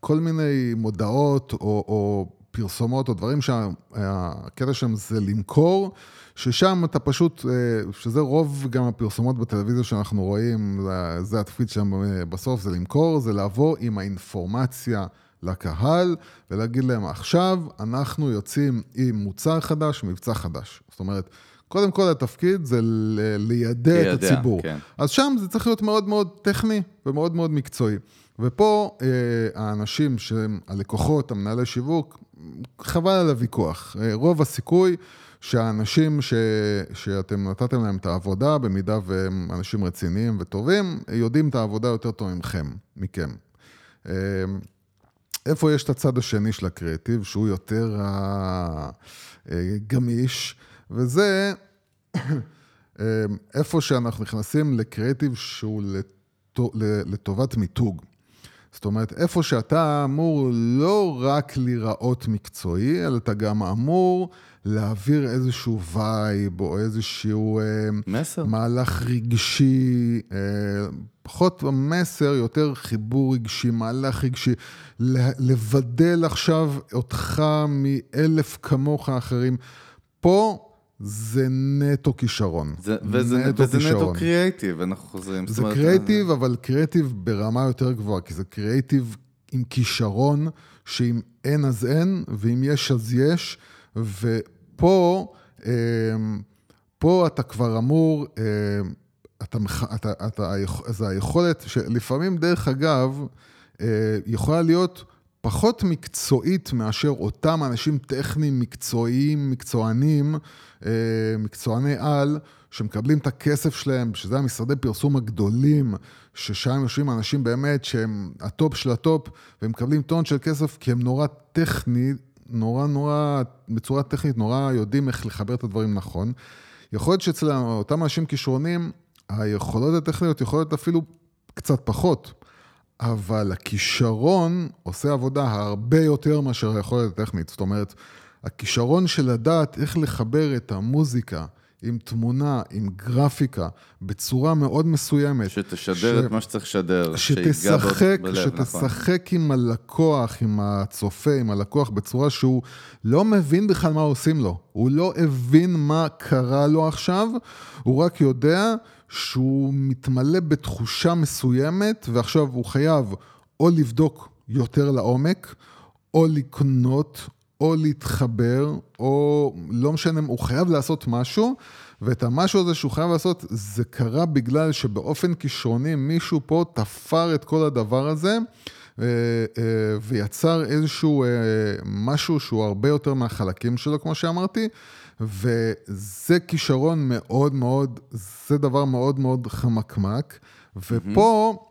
[SPEAKER 2] כל מיני מודעות או, או פרסומות או דברים שהקטע שלהם זה למכור, ששם אתה פשוט, אה, שזה רוב גם הפרסומות בטלוויזיה שאנחנו רואים, זה, התפקיד אה, בסוף, זה למכור, זה לעבור עם האינפורמציה לקהל ולהגיד להם, עכשיו אנחנו יוצאים עם מוצר חדש, מבצע חדש. זאת אומרת, קודם כל התפקיד זה ליידע את הציבור. כן. אז שם זה צריך להיות מאוד מאוד טכני ומאוד מאוד מקצועי. ופה אה, האנשים שהם הלקוחות, המנהלי שיווק, חבל על הוויכוח. אה, רוב הסיכוי שהאנשים ש, שאתם נתתם להם את העבודה, במידה והם אנשים רציניים וטובים, יודעים את העבודה יותר טוב מכם, מכם. אה, איפה יש את הצד השני של הקריאטיב, שהוא יותר גמיש, וזה איפה שאנחנו נכנסים לקריאטיב שהוא לטובת מיתוג. זאת אומרת, איפה שאתה אמור לא רק להיראות מקצועי, אלא אתה גם אמור להעביר איזשהו vibe או איזשהו... אה,
[SPEAKER 1] מסר.
[SPEAKER 2] מהלך רגשי, אה, פחות מסר, יותר חיבור רגשי, מהלך רגשי. לבדל עכשיו אותך מאלף כמוך אחרים. פה זה נטו כישרון.
[SPEAKER 1] זה, וזה נטו, וזה כישרון. נטו קריאייטיב, אנחנו חוזרים.
[SPEAKER 2] זה קריאייטיב, אבל קריאייטיב ברמה יותר גבוהה, כי זה קריאייטיב עם כישרון, שאם אין אז אין, ואם יש אז יש, ופה, אמ, פה אתה כבר אמור, אמ, אתה, אתה, אתה, זה היכולת, שלפעמים, דרך אגב, אה, יכולה להיות פחות מקצועית מאשר אותם אנשים טכניים, מקצועיים, מקצוענים, אה, מקצועני על, שמקבלים את הכסף שלהם, שזה המשרדי פרסום הגדולים, ששם יושבים אנשים באמת שהם ה top של ה top, והם מקבלים טון של כסף כי הם נורא טכני, נורא נורא, בצורה טכנית, נורא יודעים איך לחבר את הדברים נכון. יכול להיות שאצל אותם אנשים כישרונים, היכולות הטכניות יכולות אפילו קצת פחות. אבל הכישרון עושה עבודה הרבה יותר מאשר היכולת הטכנית. זאת אומרת, הכישרון של לדעת איך לחבר את המוזיקה עם תמונה, עם גרפיקה, בצורה מאוד מסוימת.
[SPEAKER 1] שתשדר ש... את מה שצריך לשדר.
[SPEAKER 2] שתשחק, בלב, שתשחק נכון. עם הלקוח, עם הצופה, עם הלקוח, בצורה שהוא לא מבין בכלל מה עושים לו. הוא לא הבין מה קרה לו עכשיו, הוא רק יודע שהוא מתמלא בתחושה מסוימת, ועכשיו הוא חייב או לבדוק יותר לעומק, או לקנות, או להתחבר, או לא משנה, הוא חייב לעשות משהו, ואת המשהו הזה שהוא חייב לעשות, זה קרה בגלל שבאופן כישרוני מישהו פה תפר את כל הדבר הזה. אה, אה, ויצר איזשהו אה, משהו שהוא הרבה יותר מהחלקים שלו, כמו שאמרתי, וזה כישרון מאוד מאוד, זה דבר מאוד מאוד חמקמק, ופה... Mm-hmm.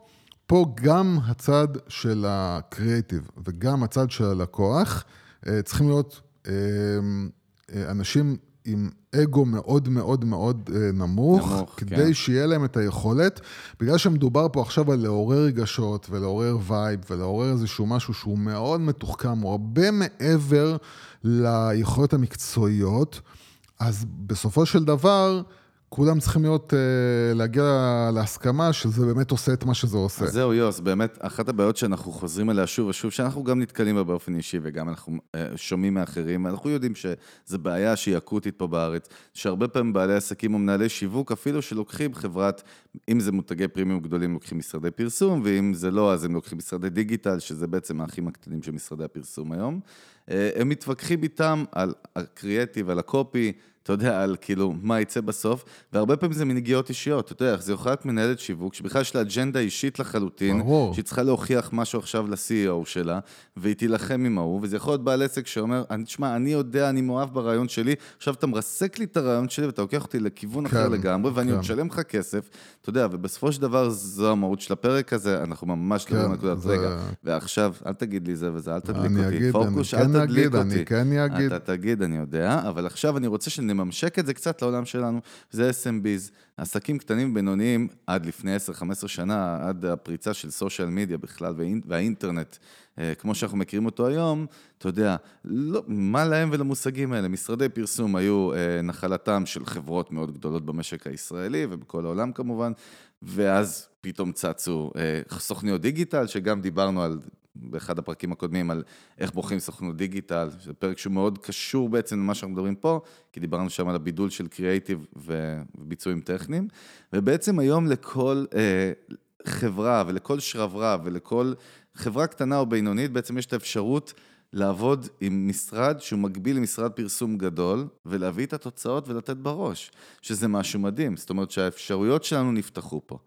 [SPEAKER 2] פה גם הצד של הקריאיטיב וגם הצד של הלקוח צריכים להיות אנשים עם אגו מאוד מאוד מאוד אה, נמוך, נמוך כדי כן. שיהיה להם את היכולת, בגלל שמדובר פה עכשיו על לעורר רגשות ולעורר vibe ולעורר איזשהו משהו שהוא מאוד מתוחכם, הוא הרבה מעבר ליכולות המקצועיות, אז בסופו של דבר, כולם צריכים להיות, אה, להגיע להסכמה שזה באמת עושה את מה שזה עושה.
[SPEAKER 1] אז זהו, יוס, באמת, אחת הבעיות שאנחנו חוזרים אליה שוב ושוב, שאנחנו גם נתקלים בה באופן אישי וגם אנחנו אה, שומעים מאחרים, אנחנו יודעים שזו בעיה שהיא אקוטית פה בארץ, שהרבה פעמים בעלי עסקים או מנהלי שיווק, אפילו שלוקחים חברת, אם זה מותגי פרימיום גדולים, לוקחים משרדי פרסום, ואם זה לא, אז הם לוקחים משרדי דיגיטל, שזה בעצם האחים הקטנים של משרדי הפרסום היום. אה, הם מתווכחים איתם על הקריאטיב, על הקופי, אתה יודע, על כאילו מה יצא בסוף, והרבה פעמים זה מנגיעות אישיות, אתה יודע, זה יכול להיות מנהלת שיווק, שבכלל יש לה אג'נדה אישית לחלוטין, ברור. שהיא צריכה להוכיח משהו עכשיו ל-CEO שלה, והיא תילחם עם ההוא, וזה יכול להיות בעל עסק שאומר, תשמע, אני יודע, אני מאוהב ברעיון שלי, עכשיו אתה מרסק לי את הרעיון שלי ואתה לוקח אותי לכיוון כן, אחר לגמרי, ואני כן. עוד משלם לך כסף, אתה יודע, ובסופו של דבר זו המהות של הפרק הזה, אנחנו ממש לא כן, לא בנקודת זה... רגע, ועכשיו, אל תגיד לי זה וזה, אל תדליק אותי, אגיד, פוקוס, אל כן תדליק אותי. אני כן אגיד. אתה תגיד, אני יודע, אבל עכשיו אני רוצה נממשק את זה קצת לעולם שלנו, זה SMBs, עסקים קטנים ובינוניים עד לפני 10-15 שנה, עד הפריצה של סושיאל מדיה בכלל והאינטרנט, אה, כמו שאנחנו מכירים אותו היום, אתה יודע, לא, מה להם ולמושגים האלה? משרדי פרסום היו אה, נחלתם של חברות מאוד גדולות במשק הישראלי ובכל העולם כמובן, ואז פתאום צצו אה, סוכניות דיגיטל, שגם דיברנו על באחד הפרקים הקודמים על איך בוחרים סוכנות דיגיטל, זה פרק שהוא מאוד קשור בעצם למה שאנחנו מדברים פה, כי דיברנו שם על הבידול של קריאייטיב וביצועים טכניים, ובעצם היום לכל אה, חברה ולכל שרברב ולכל חברה קטנה או בינונית, בעצם יש את האפשרות לעבוד עם משרד שהוא מקביל למשרד פרסום גדול, ולהביא את התוצאות ולתת בראש, שזה משהו מדהים, זאת אומרת שהאפשרויות שלנו נפתחו פה.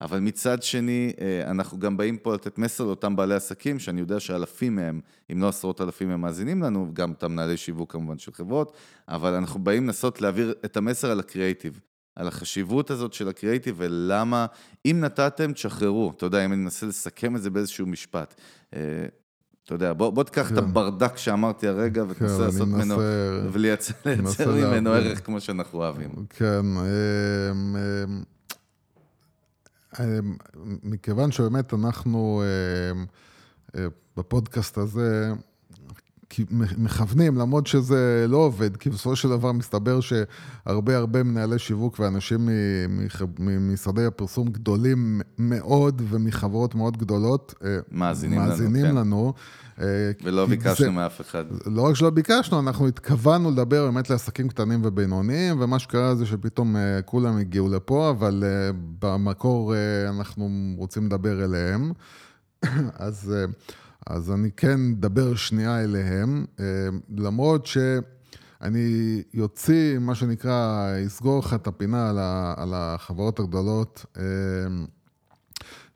[SPEAKER 1] אבל מצד שני, אה, אנחנו גם באים פה לתת מסר לאותם בעלי עסקים, שאני יודע שאלפים מהם, אם לא עשרות אלפים הם מאזינים לנו, גם אותם מנהלי שיווק כמובן של חברות, אבל אנחנו באים לנסות להעביר את המסר על הקריאייטיב, על החשיבות הזאת של הקריאייטיב ולמה, אם נתתם, תשחררו. אתה יודע, אם אני מנסה לסכם את זה באיזשהו משפט. אה, אתה יודע, בוא, בוא תיקח כן. את הברדק שאמרתי הרגע ותנסה כן, לעשות ממנו, ולייצר ממנו ערך כמו שאנחנו אוהבים.
[SPEAKER 2] כן, מכיוון שבאמת אנחנו בפודקאסט הזה מכוונים, למרות שזה לא עובד, כי בסופו של דבר מסתבר שהרבה הרבה מנהלי שיווק ואנשים ממשרדי הפרסום גדולים מאוד ומחברות מאוד גדולות,
[SPEAKER 1] מאזינים,
[SPEAKER 2] מאזינים לנו. לנו
[SPEAKER 1] כן. ולא ביקשנו מאף אחד.
[SPEAKER 2] לא רק שלא ביקשנו, אנחנו התכוונו לדבר באמת לעסקים קטנים ובינוניים, ומה שקרה זה שפתאום כולם הגיעו לפה, אבל במקור אנחנו רוצים לדבר אליהם. אז... אז אני כן אדבר שנייה אליהם, אה, למרות שאני יוציא, מה שנקרא, אסגור לך את הפינה על החברות הגדולות. אה,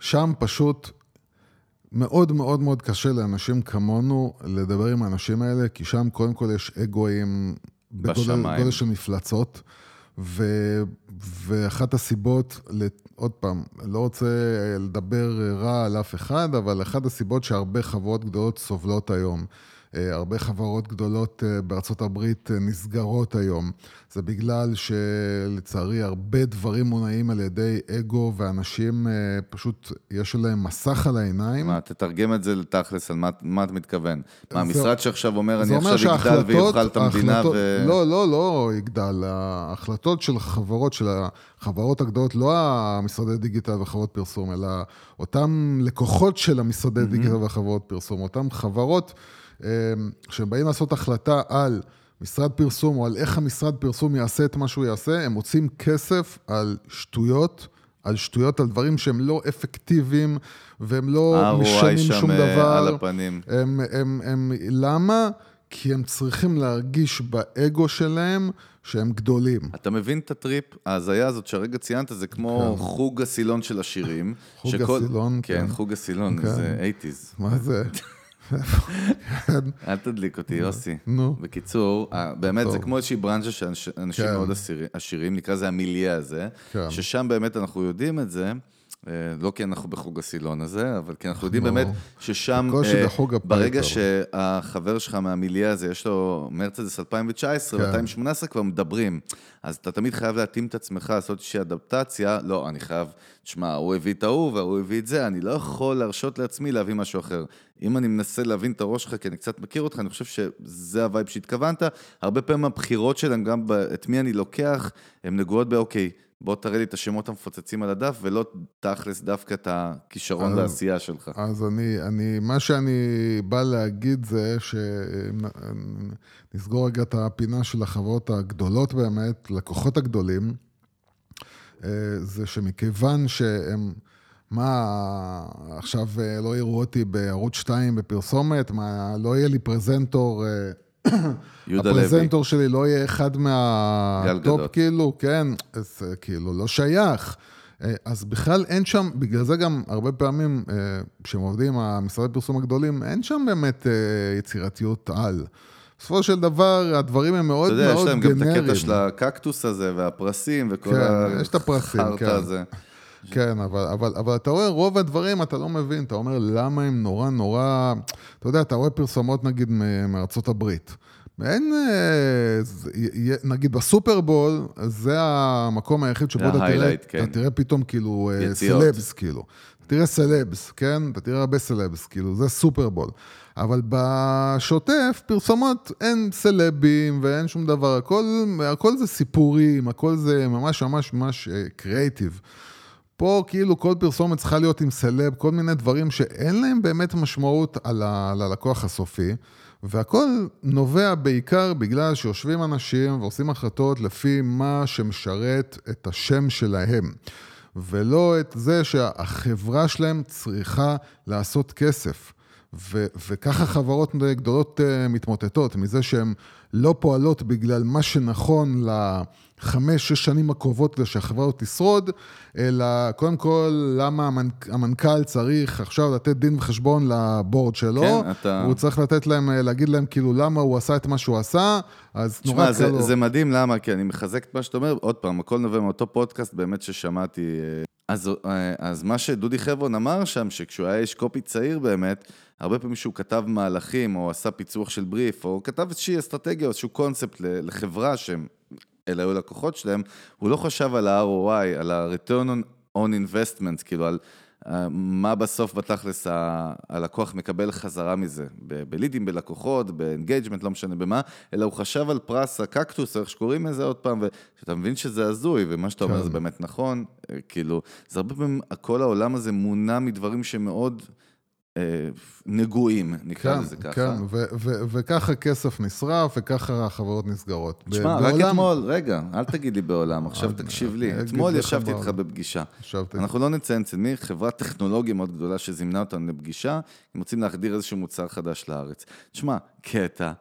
[SPEAKER 2] שם פשוט מאוד מאוד מאוד קשה לאנשים כמונו לדבר עם האנשים האלה, כי שם קודם כל יש אגואים בגודל של מפלצות. ו, ואחת הסיבות, עוד פעם, לא רוצה לדבר רע על אף אחד, אבל אחת הסיבות שהרבה חברות גדולות סובלות היום. אה, הרבה חברות גדולות אה, בארצות הברית אה, נסגרות היום. זה בגלל שלצערי הרבה דברים מונעים על ידי אגו, ואנשים פשוט, יש להם מסך על העיניים.
[SPEAKER 1] מה, תתרגם את זה לתכלס, על מה, מה אתה מתכוון? מה, המשרד שעכשיו אומר, אני עכשיו אגדל ויאכל את המדינה ו...
[SPEAKER 2] לא, לא, לא יגדל. ההחלטות של החברות, של החברות הגדולות, לא המשרדי דיגיטל וחברות פרסום, אלא אותם לקוחות של המשרדי דיגיטל וחברות פרסום, אותם חברות... אמ, כשהם באים לעשות החלטה על משרד פרסום או על איך המשרד פרסום יעשה את מה שהוא יעשה, הם מוצאים כסף על שטויות, על שטויות, על דברים שהם לא אפקטיביים והם לא משנים שום אה, דבר.
[SPEAKER 1] על הפנים.
[SPEAKER 2] הם, הם, הם, למה? כי הם צריכים להרגיש באגו שלהם שהם גדולים.
[SPEAKER 1] אתה מבין את הטריפ? ההזיה הזאת שהרגע ציינת, זה כמו כן. חוג הסילון של השירים.
[SPEAKER 2] חוג שכל... הסילון,
[SPEAKER 1] כן. כן, חוג הסילון, כן. זה 80's.
[SPEAKER 2] מה זה?
[SPEAKER 1] אל תדליק אותי, יוסי. נו. בקיצור, באמת, זה כמו איזושהי ברנז'ה שאנשים כן. מאוד עשירים, נקרא לזה המיליה הזה, כן. ששם באמת אנחנו יודעים את זה. אה, לא כי אנחנו בחוג הסילון הזה, אבל כי אנחנו יודעים באמת ששם,
[SPEAKER 2] אה,
[SPEAKER 1] ברגע שהחבר שלך מהמיליה הזה, יש לו מרצדס 2019 ו-2018 כבר מדברים, אז אתה תמיד חייב להתאים את עצמך, לעשות איזושהי אדפטציה, לא, אני חייב, תשמע, הוא הביא את ההוא והוא הביא את זה, אני לא יכול להרשות לעצמי להביא משהו אחר. אם אני מנסה להבין את הראש שלך, כי אני קצת מכיר אותך, אני חושב שזה ה vibe שהתכוונת. הרבה פעמים הבחירות שלהם, גם את מי אני לוקח, הן נגועות באוקיי. בוא תראה לי את השמות המפוצצים על הדף, ולא תכלס דווקא את הכישרון והעשייה שלך.
[SPEAKER 2] אז אני, אני, מה שאני בא להגיד זה שנסגור רגע את הפינה של החברות הגדולות באמת, לקוחות הגדולים, אה, זה שמכיוון שהם... מה, עכשיו אה, לא יראו אותי בערוץ 2 בפרסומת? מה, לא יהיה לי פרזנטור... אה. הפרזנטור שלי לא יהיה אחד מהטופ, כאילו, כן, אז כאילו, לא שייך. אה, אז בכלל אין שם, בגלל זה גם הרבה פעמים, כשהם עובדים עם המשרדי פרסום הגדולים, אין שם באמת יצירתיות על. בסופו של דבר, הדברים הם מאוד מאוד גנריים. אתה יודע, יש להם
[SPEAKER 1] גם את הקטע של הקקטוס הזה, והפרסים, וכל
[SPEAKER 2] כן, יש את הפרסים, כן. כן, אבל, אבל, אבל אתה רואה, רוב הדברים אתה לא מבין, אתה אומר למה הם נורא נורא, אתה יודע, אתה רואה פרסומות נגיד מארצות הברית. אין, אה, נגיד בסופרבול, זה המקום היחיד שבו אתה תראה, כן. אתה תראה פתאום כאילו אה, יציאות. סלבס, כאילו. תראה סלבס, כן? אתה תראה הרבה סלבס, כאילו, זה סופרבול. אבל בשוטף, פרסומות, אין סלבים ואין שום דבר, הכל, הכל זה סיפורים, הכל זה ממש ממש ממש קריאייטיב. Uh, פה כאילו כל פרסומת צריכה להיות עם סלב, כל מיני דברים שאין להם באמת משמעות על, הלקוח הסופי, והכל נובע בעיקר בגלל שיושבים אנשים ועושים החלטות לפי מה שמשרת את השם שלהם, ולא את זה שהחברה שלהם צריכה לעשות כסף. ו- וככה חברות גדולות uh, מתמוטטות, מזה שהן לא פועלות בגלל מה שנכון לחמש, שש שנים הקרובות כדי שהחברה הזאת תשרוד, אלא קודם כל, למה המנכ- המנכ"ל צריך עכשיו לתת דין וחשבון לבורד שלו, כן, אתה... הוא צריך לתת להם, אה, להגיד להם כאילו למה הוא עשה את מה שהוא עשה, אז נורא קל
[SPEAKER 1] זה, זה מדהים, למה? כי אני מחזק את מה שאתה אומר, עוד פעם, הכל נובע מאותו פודקאסט באמת ששמעתי. אה, אז, אז מה שדודי חברון אמר שם, שכשהוא היה איש קופי צעיר באמת, הרבה פעמים שהוא כתב מהלכים, או עשה פיצוח של בריף, או כתב איזושהי אסטרטגיה, או איזשהו קונספט לחברה שהם, אלה היו לקוחות שלהם, הוא לא חשב על ה-ROI, על ה-return on investment, כאילו על אה, מה בסוף בתכלס הלקוח מקבל חזרה מזה, בלידים, בלקוחות, ב engagement, לא משנה במה, אלא הוא חשב על פרס הקקטוס, איך שקוראים לזה עוד פעם, ואתה מבין שזה הזוי, ומה שאתה אומר כן. זה באמת נכון, אה, כאילו, זה הרבה פעמים, כל העולם הזה מונע מדברים שמאוד... אה, נגועים, נקרא
[SPEAKER 2] כן,
[SPEAKER 1] לזה ככה.
[SPEAKER 2] כן, וככה כסף נשרף, וככה החברות נסגרות.
[SPEAKER 1] תשמע, רק. אתמול, רגע, אל תגיד לי בעולם, עכשיו תקשיב לי. אתמול ישבתי איתך בפגישה. אנחנו לא נציין אצל מי, חברת טכנולוגיה מאוד גדולה שזימנה אותנו לפגישה, הם רוצים להחדיר איזשהו מוצר חדש לארץ. תשמע, קטע,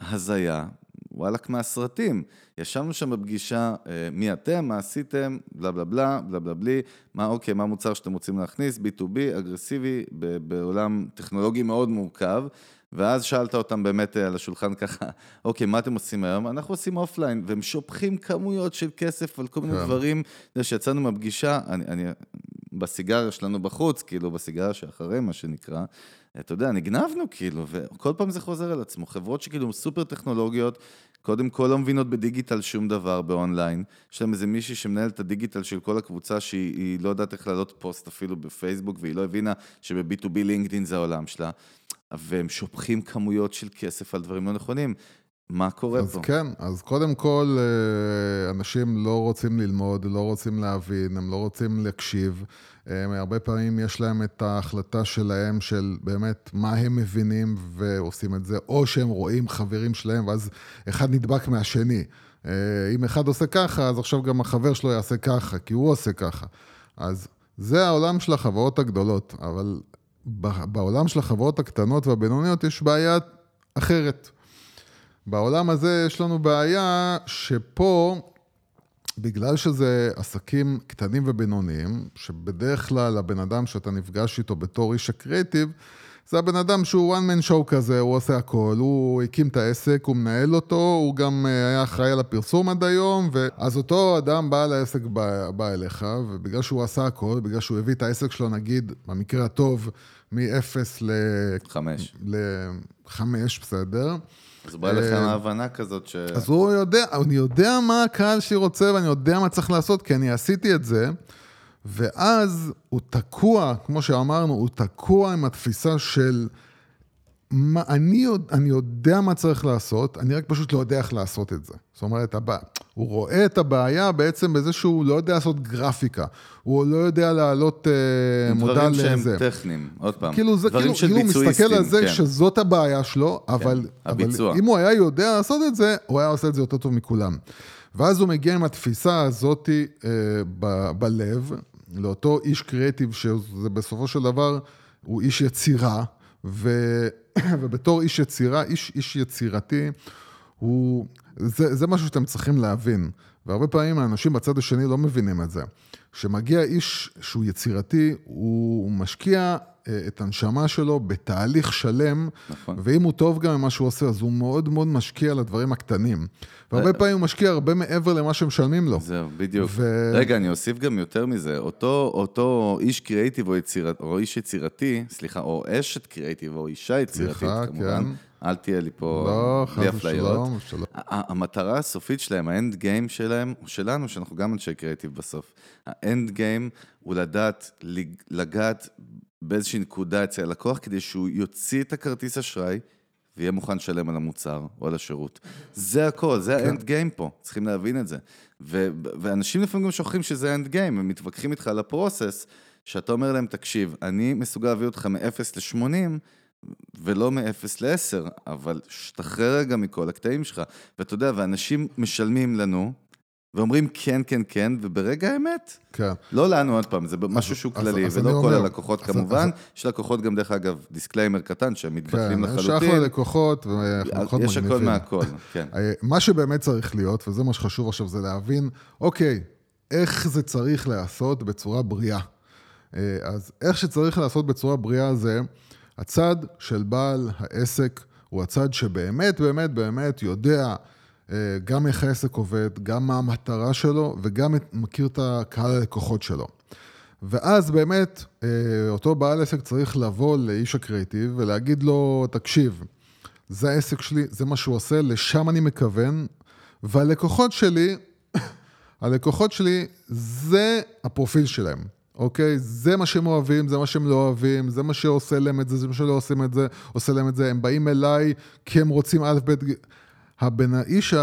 [SPEAKER 1] הזיה, וואלה מהסרטים. ישבנו שם בפגישה, אה, מי אתם, מה עשיתם, בלה בלה בלה, בלה בלה בלי, מה אוקיי, מה המוצר שאתם רוצים להכניס, B2B, אגרסיבי, בעולם טכנולוגי מאוד מורכב. ואז שאלת אותם באמת אה, על השולחן ככה, אוקיי, מה אתם עושים היום? אנחנו עושים offline, והם שופכים כמויות של כסף על כל מיני כן. דברים. אתה יודע, שיצאנו מהפגישה, אני, אני, בסיגריה שלנו בחוץ, כאילו, בסיגריה שאחרי, מה שנקרא, אתה יודע, נגנבנו כאילו, וכל פעם זה חוזר על עצמו. חברות שכאילו סופר טכנולוגיות, קודם כל לא מבינות בדיגיטל שום דבר באונליין. יש להם איזה מישהי שמנהל את הדיגיטל של כל הקבוצה שהיא לא יודעת איך לעלות פוסט אפילו בפייסבוק, והיא לא הבינה שב-B2B לינקדאין זה העולם שלה. והם שופכים כמויות של כסף על דברים לא נכונים. מה קורה
[SPEAKER 2] אז
[SPEAKER 1] פה?
[SPEAKER 2] אז כן, אז קודם כל, אה, אנשים לא רוצים ללמוד, לא רוצים להבין, הם לא רוצים להקשיב. הם, הרבה פעמים יש להם את ההחלטה שלהם של באמת מה הם מבינים ועושים את זה, או שהם רואים חברים שלהם ואז אחד נדבק מהשני. אה, אם אחד עושה ככה, אז עכשיו גם החבר שלו יעשה ככה, כי הוא עושה ככה. אז זה העולם של החברות הגדולות, אבל בעולם של החברות הקטנות והבינוניות יש בעיה אחרת. בעולם הזה יש לנו בעיה שפה, בגלל שזה עסקים קטנים ובינוניים, שבדרך כלל הבן אדם שאתה נפגש איתו בתור איש הקריאיטיב, זה הבן אדם שהוא one man show כזה, הוא עושה הכל, הוא הקים את העסק, הוא מנהל אותו, הוא גם אה, היה אחראי על הפרסום עד היום, ואז אותו אדם בעל העסק בא, בא אליך, ובגלל שהוא עשה הכל, בגלל שהוא הביא את העסק שלו, נגיד, במקרה הטוב, מ-0 ל...
[SPEAKER 1] 5.
[SPEAKER 2] ל-5, בסדר.
[SPEAKER 1] אז בא לך עם ההבנה כזאת ש...
[SPEAKER 2] אז הוא יודע, אני יודע מה הקהל שלי רוצה ואני יודע מה צריך לעשות, כי אני עשיתי את זה, ואז הוא תקוע, כמו שאמרנו, הוא תקוע עם התפיסה של... מה, אני, אני יודע מה צריך לעשות, אני רק פשוט לא יודע איך לעשות את זה. זאת אומרת, הבא, הוא רואה את הבעיה בעצם בזה שהוא לא יודע לעשות גרפיקה, הוא לא יודע להעלות uh, מודע לזה.
[SPEAKER 1] דברים שהם טכניים, עוד פעם.
[SPEAKER 2] כאילו, זה, כאילו, כאילו הוא מסתכל על זה כן. שזאת הבעיה שלו, כן, אבל, אבל אם הוא היה יודע לעשות את זה, הוא היה עושה את זה יותר טוב מכולם. ואז הוא מגיע עם התפיסה הזאת uh, ב, בלב, לאותו איש קריאיטיב, שזה בסופו של דבר, הוא איש יצירה, ו... ובתור איש יצירה, איש, איש יצירתי, הוא... זה, זה משהו שאתם צריכים להבין. והרבה פעמים האנשים בצד השני לא מבינים את זה. כשמגיע איש שהוא יצירתי, הוא משקיע אה, את הנשמה שלו בתהליך שלם, נכון. ואם הוא טוב גם במה שהוא עושה, אז הוא מאוד מאוד משקיע לדברים הקטנים. והרבה ו... פעמים הוא משקיע הרבה מעבר למה שמשלמים לו.
[SPEAKER 1] זהו, בדיוק. ו... רגע, אני אוסיף גם יותר מזה. אותו, אותו איש קריאיטיב או, יצירת, או איש יצירתי, סליחה, או אשת קריאיטיב או אישה יצירתית, סליחה, כמובן. כן. אל תהיה לי פה
[SPEAKER 2] לא, בלי אפליות. שלום, שלום.
[SPEAKER 1] המטרה הסופית שלהם, האנד גיים שלהם, הוא שלנו, שאנחנו גם אנשי קריאיטיב בסוף. האנד גיים הוא לדעת, לגעת באיזושהי נקודה אצל הלקוח, כדי שהוא יוציא את הכרטיס אשראי ויהיה מוכן לשלם על המוצר או על השירות. זה הכל, זה האנד כן. גיים פה, צריכים להבין את זה. ו- ואנשים לפעמים גם שוכחים שזה האנד גיים, הם מתווכחים איתך על הפרוסס, שאתה אומר להם, תקשיב, אני מסוגל להביא אותך מ-0 ל-80, ולא מ-0 ל-10, אבל שתחרר רגע מכל הקטעים שלך. ואתה יודע, ואנשים משלמים לנו, ואומרים כן, כן, כן, וברגע האמת,
[SPEAKER 2] כן.
[SPEAKER 1] לא לנו עוד פעם, זה משהו שהוא כללי, אז, ולא אז כל אומר, הלקוחות אז, כמובן. אז... יש לקוחות גם, דרך אגב, disclaimer קטן, שהם מתבטלים כן, לחלוטין.
[SPEAKER 2] יש אחלה לקוחות, ולקוחות
[SPEAKER 1] יש הכל מהכל, כן.
[SPEAKER 2] אה, מה שבאמת צריך להיות, וזה מה שחשוב עכשיו, זה להבין, אוקיי, איך זה צריך להיעשות בצורה בריאה. אה, אז איך שצריך לעשות בצורה בריאה זה, הצד של בעל העסק הוא הצד שבאמת, באמת, באמת יודע אה, גם איך העסק עובד, גם מה המטרה שלו, וגם מכיר את הקהל הלקוחות שלו. ואז באמת, אה, אותו בעל עסק צריך לבוא לאיש הקריאיטיב ולהגיד לו, תקשיב, זה העסק שלי, זה מה שהוא עושה, לשם אני מכוון, והלקוחות שלי, הלקוחות שלי, זה הפרופיל שלהם, אוקיי? זה מה שהם אוהבים, זה מה שהם לא אוהבים, זה מה שעושה להם את זה, זה מה שלא עושים את זה, עושה להם את זה. הם באים אליי כי הם רוצים א', ב', הבן האיש.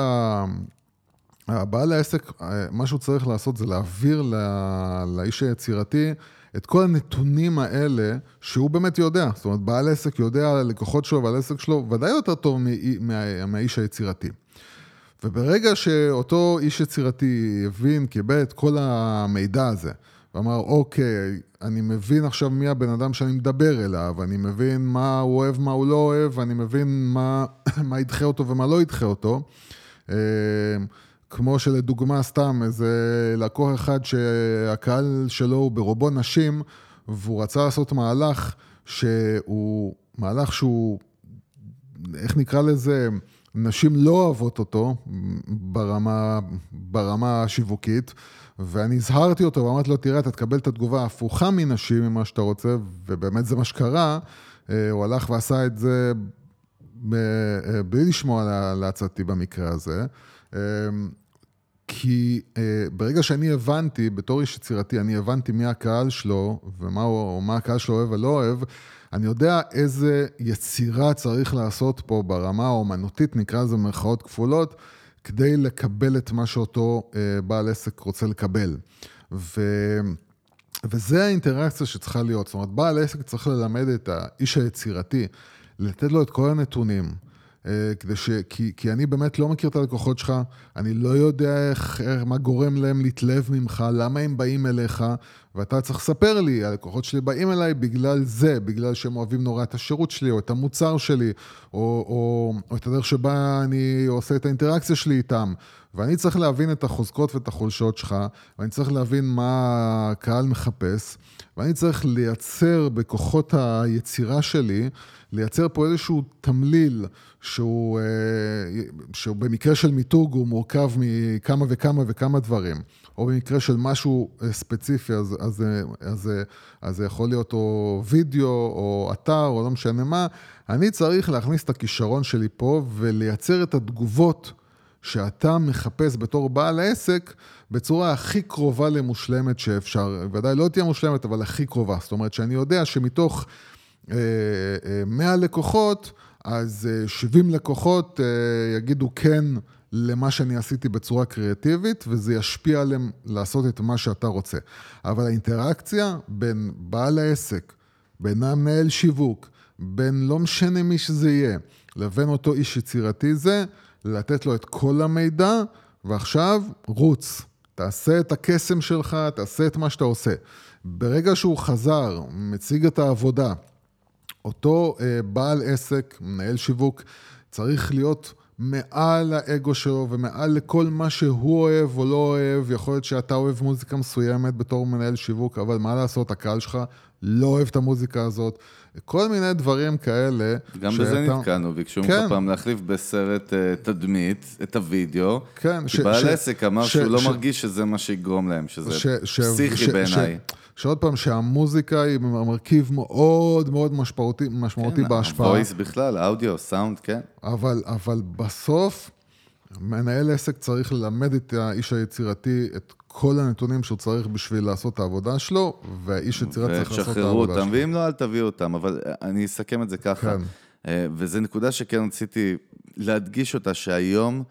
[SPEAKER 2] הבעל העסק, מה שהוא צריך לעשות זה להעביר לא, לאיש היצירתי את כל הנתונים האלה שהוא באמת יודע. זאת אומרת, בעל עסק יודע על הלקוחות שלו ועל העסק שלו ודאי יותר טוב מה, מהאיש היצירתי. וברגע שאותו איש יצירתי הבין, קיבל את כל המידע הזה, ואמר, אוקיי, אני מבין עכשיו מי הבן אדם שאני מדבר אליו, אני מבין מה הוא אוהב, מה הוא לא אוהב, ואני מבין מה, מה ידחה אותו ומה לא ידחה אותו. אה, כמו שלדוגמה, סתם, איזה לקוח אחד שהקהל שלו הוא ברובו נשים, והוא רצה לעשות מהלך שהוא, מהלך שהוא, איך נקרא לזה, נשים לא אוהבות אותו ברמה, ברמה השיווקית, ואני הזהרתי אותו ואמרתי לו, תראה, אתה תקבל את התגובה ההפוכה מנשים ממה שאתה רוצה, ובאמת זה מה שקרה. אה, הוא הלך ועשה את זה אה, בלי לשמוע לעצתי במקרה הזה. אה, כי ברגע שאני הבנתי, בתור איש יצירתי, אני הבנתי מי הקהל שלו ומה הוא, מה הקהל שלו אוהב ולא אוהב, אני יודע איזה יצירה צריך לעשות פה ברמה האומנותית, נקרא לזה במרכאות כפולות, כדי לקבל את מה שאותו אה, בעל עסק רוצה לקבל. ו... וזה האינטראקציה שצריכה להיות. זאת אומרת, בעל עסק צריך ללמד את האיש היצירתי, לתת לו את כל הנתונים. אה, כדי ש... כי, כי אני באמת לא מכיר את הלקוחות שלך, אני לא יודע איך, מה גורם להם להתלהב ממך, למה הם באים אליך, ואתה צריך לספר לי, הלקוחות שלי באים אליי בגלל זה, בגלל שהם אוהבים נורא את השירות שלי, או את המוצר שלי, או, או, או את הדרך שבה אני עושה את האינטראקציה שלי איתם. ואני צריך להבין את החוזקות ואת החולשות שלך, ואני צריך להבין מה הקהל מחפש, ואני צריך לייצר בכוחות היצירה שלי, לייצר פה איזשהו תמליל שהוא, אה, שהוא במקרה של מיתוג הוא מורכב מכמה וכמה וכמה דברים, או במקרה של משהו אה, ספציפי, אז, אז, אז, אז זה יכול להיות או וידאו או אתר או לא משנה מה, אני צריך להכניס את הכישרון שלי פה ולייצר את התגובות שאתה מחפש בתור בעל עסק בצורה הכי קרובה למושלמת שאפשר. ודאי לא תהיה מושלמת, אבל הכי קרובה. זאת אומרת שאני יודע שמתוך... 100 אה, אה, לקוחות, אז 70 אה, לקוחות יגידו כן למה שאני עשיתי בצורה קריאטיבית, וזה ישפיע עליהם לעשות את מה שאתה רוצה. אבל האינטראקציה בין בעל העסק, בין המנהל שיווק, בין לא משנה מי שזה יהיה, לבין אותו איש יצירתי זה, לתת לו את כל המידע, ועכשיו רוץ. תעשה את הקסם שלך, תעשה את מה שאתה עושה. ברגע שהוא חזר, מציג את העבודה, אותו אה, בעל עסק, מנהל שיווק, צריך להיות מעל האגו שלו ומעל לכל מה שהוא אוהב או לא אוהב. יכול להיות שאתה אוהב מוזיקה מסוימת בתור מנהל שיווק, אבל מה לעשות, הקהל שלך לא אוהב את המוזיקה הזאת. כל מיני דברים כאלה.
[SPEAKER 1] גם שאתה... בזה נתקענו, ביקשו כן. ממך פעם להחליף בסרט uh, תדמית את הוידאו, כן, כי ש, בעל ש, עסק אמר ש, שהוא לא ש, לא מרגיש שזה מה שיגרום להם, שזה ש, פסיכי בעיניי.
[SPEAKER 2] שעוד פעם, שהמוזיקה היא מרכיב מאוד מאוד משמעותי, משמעותי כן, בהשפעה.
[SPEAKER 1] וויס בכלל, אודיו, סאונד, כן.
[SPEAKER 2] אבל, אבל בסוף, מנהל עסק צריך ללמד את האיש היצירתי את כל הנתונים שהוא צריך בשביל לעשות את העבודה שלו, והאיש יצירה צריך לעשות את העבודה
[SPEAKER 1] אותם, שלו. ואם לא, אל תביאו אותם, אבל אני אסכם את זה ככה. כן. אה, וזו נקודה שכן רציתי להדגיש אותה, שהיום...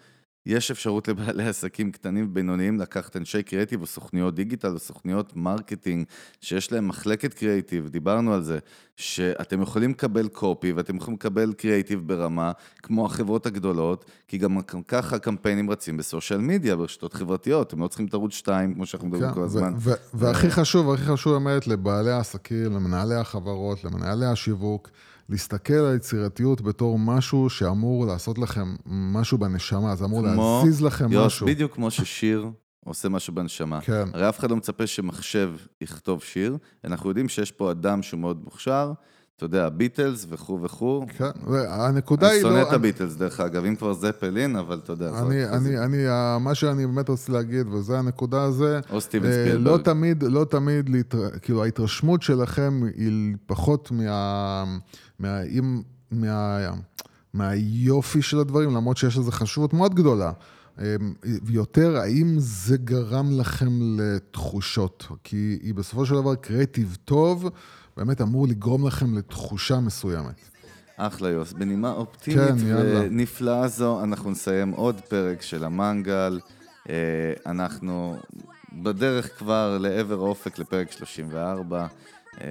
[SPEAKER 1] יש אפשרות לבעלי עסקים קטנים ובינוניים לקחת אנשי קריאיטיב או סוכניות דיגיטל או סוכניות marketing שיש להם מחלקת קריאיטיב, דיברנו על זה, שאתם יכולים לקבל copy ואתם יכולים לקבל קריאיטיב ברמה כמו החברות הגדולות, כי גם ככה קמפיינים רצים ב social media, ברשתות חברתיות, הם לא צריכים את ערוץ 2 כמו שאנחנו מדברים כן, כל הזמן.
[SPEAKER 2] והכי חשוב, הכי חשוב באמת לבעלי העסקים, למנהלי החברות, למנהלי השיווק, להסתכל על יצירתיות בתור משהו שאמור לעשות לכם משהו בנשמה, זה אמור כמו, להזיז לכם יוס, משהו.
[SPEAKER 1] בדיוק כמו ששיר עושה משהו בנשמה. כן. הרי אף אחד לא מצפה שמחשב יכתוב שיר, אנחנו יודעים שיש פה אדם שהוא מאוד מוכשר, אתה יודע, ביטלס וכו' וכו'.
[SPEAKER 2] כן, הנקודה היא
[SPEAKER 1] לא... אני שונא את הביטלס, דרך אגב, אם כבר זפלין, אבל אתה יודע.
[SPEAKER 2] אני, אני, אני, מה שאני באמת רוצה להגיד, וזה הנקודה הזה,
[SPEAKER 1] או סטיבן אה, ספילברג.
[SPEAKER 2] לא תמיד, לא תמיד, כאילו, ההתרשמות שלכם היא פחות מה... מה, מה, מהיופי של הדברים, למרות שיש לזה חשיבות מאוד גדולה. ויותר, האם זה גרם לכם לתחושות? כי בסופו של דבר קריאיטיב טוב באמת אמור לגרום לכם לתחושה מסוימת.
[SPEAKER 1] אחלה יוס, בנימה אופטימית כן, ונפלאה זו, אנחנו נסיים עוד פרק של המנגל. אה, אנחנו בדרך כבר לעבר האופק לפרק 34. אה,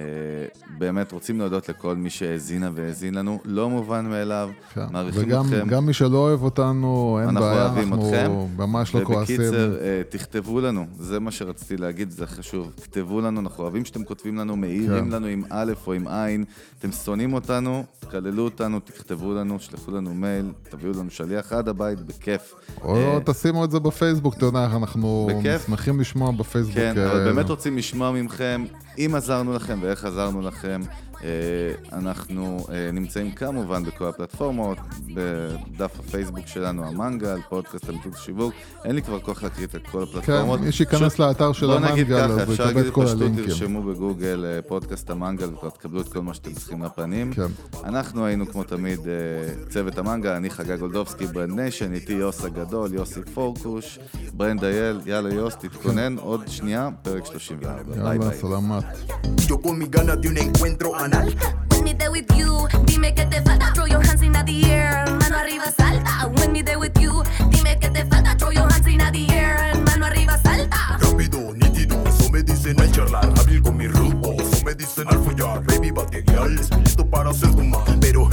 [SPEAKER 1] באמת רוצים להודות לכל מי שהאזינה והאזין לנו, לא מובן מאליו, כן. מעריכים
[SPEAKER 2] וגם,
[SPEAKER 1] אתכם.
[SPEAKER 2] וגם מי שלא אוהב אותנו, אין
[SPEAKER 1] אנחנו
[SPEAKER 2] בעיה,
[SPEAKER 1] אוהבים אנחנו אתכם.
[SPEAKER 2] ממש לא כועסים.
[SPEAKER 1] ובקיצר, אה, תכתבו לנו, זה מה שרציתי להגיד, זה חשוב. כתבו לנו, אנחנו אוהבים שאתם כותבים לנו, מעירים כן. לנו עם א' או עם עין. אתם שונאים אותנו, כללו אותנו, תכתבו לנו, שלחו לנו מייל, תביאו לנו שליח עד הבית, בכיף.
[SPEAKER 2] או אה, תשימו את זה בפייסבוק, אתה יודע, אנחנו בכיף. שמחים לשמוע בפייסבוק.
[SPEAKER 1] כן, אבל באמת רוצים לשמוע מכם, אם עזרנו לכם. ואיך עזרנו לכם. אה, אנחנו אה, נמצאים כמובן בכל הפלטפורמות, בדף הפייסבוק שלנו, המנגל, פודקאסט אמיתות שיווק. אין לי כבר כוח להקריא את כל הפלטפורמות.
[SPEAKER 2] כן, מי שייכנס לאתר של המנגל, אז הוא יקבל את כל הלינקים.
[SPEAKER 1] אפשר להגיד פשוט, תרשמו בגוגל אה, פודקאסט המנגל וכבר תקבלו את כל מה שאתם צריכים לפנים. כן. אנחנו היינו כמו תמיד צוות המנגל, אני חגי גולדובסקי, ברנד ניישן, איתי יוס הגדול, יוסי פורקוש, ברנד אייל, יאללה יוס, תתכונן, עוד שנייה, פרק 34. ביי ביי.
[SPEAKER 2] יאללה,
[SPEAKER 1] סלמת.
[SPEAKER 3] When me there with you, dime que te falta. Throw your hands in the air, mano arriba salta. When me there with you, dime que te falta. Throw your hands in the air, mano arriba salta.
[SPEAKER 4] Rápido, nítido, eso me dicen al charlar. Hábil con mi rumbo, eso me dicen al follar. Baby, bate girl, estoy listo para hacer tu mal. Pero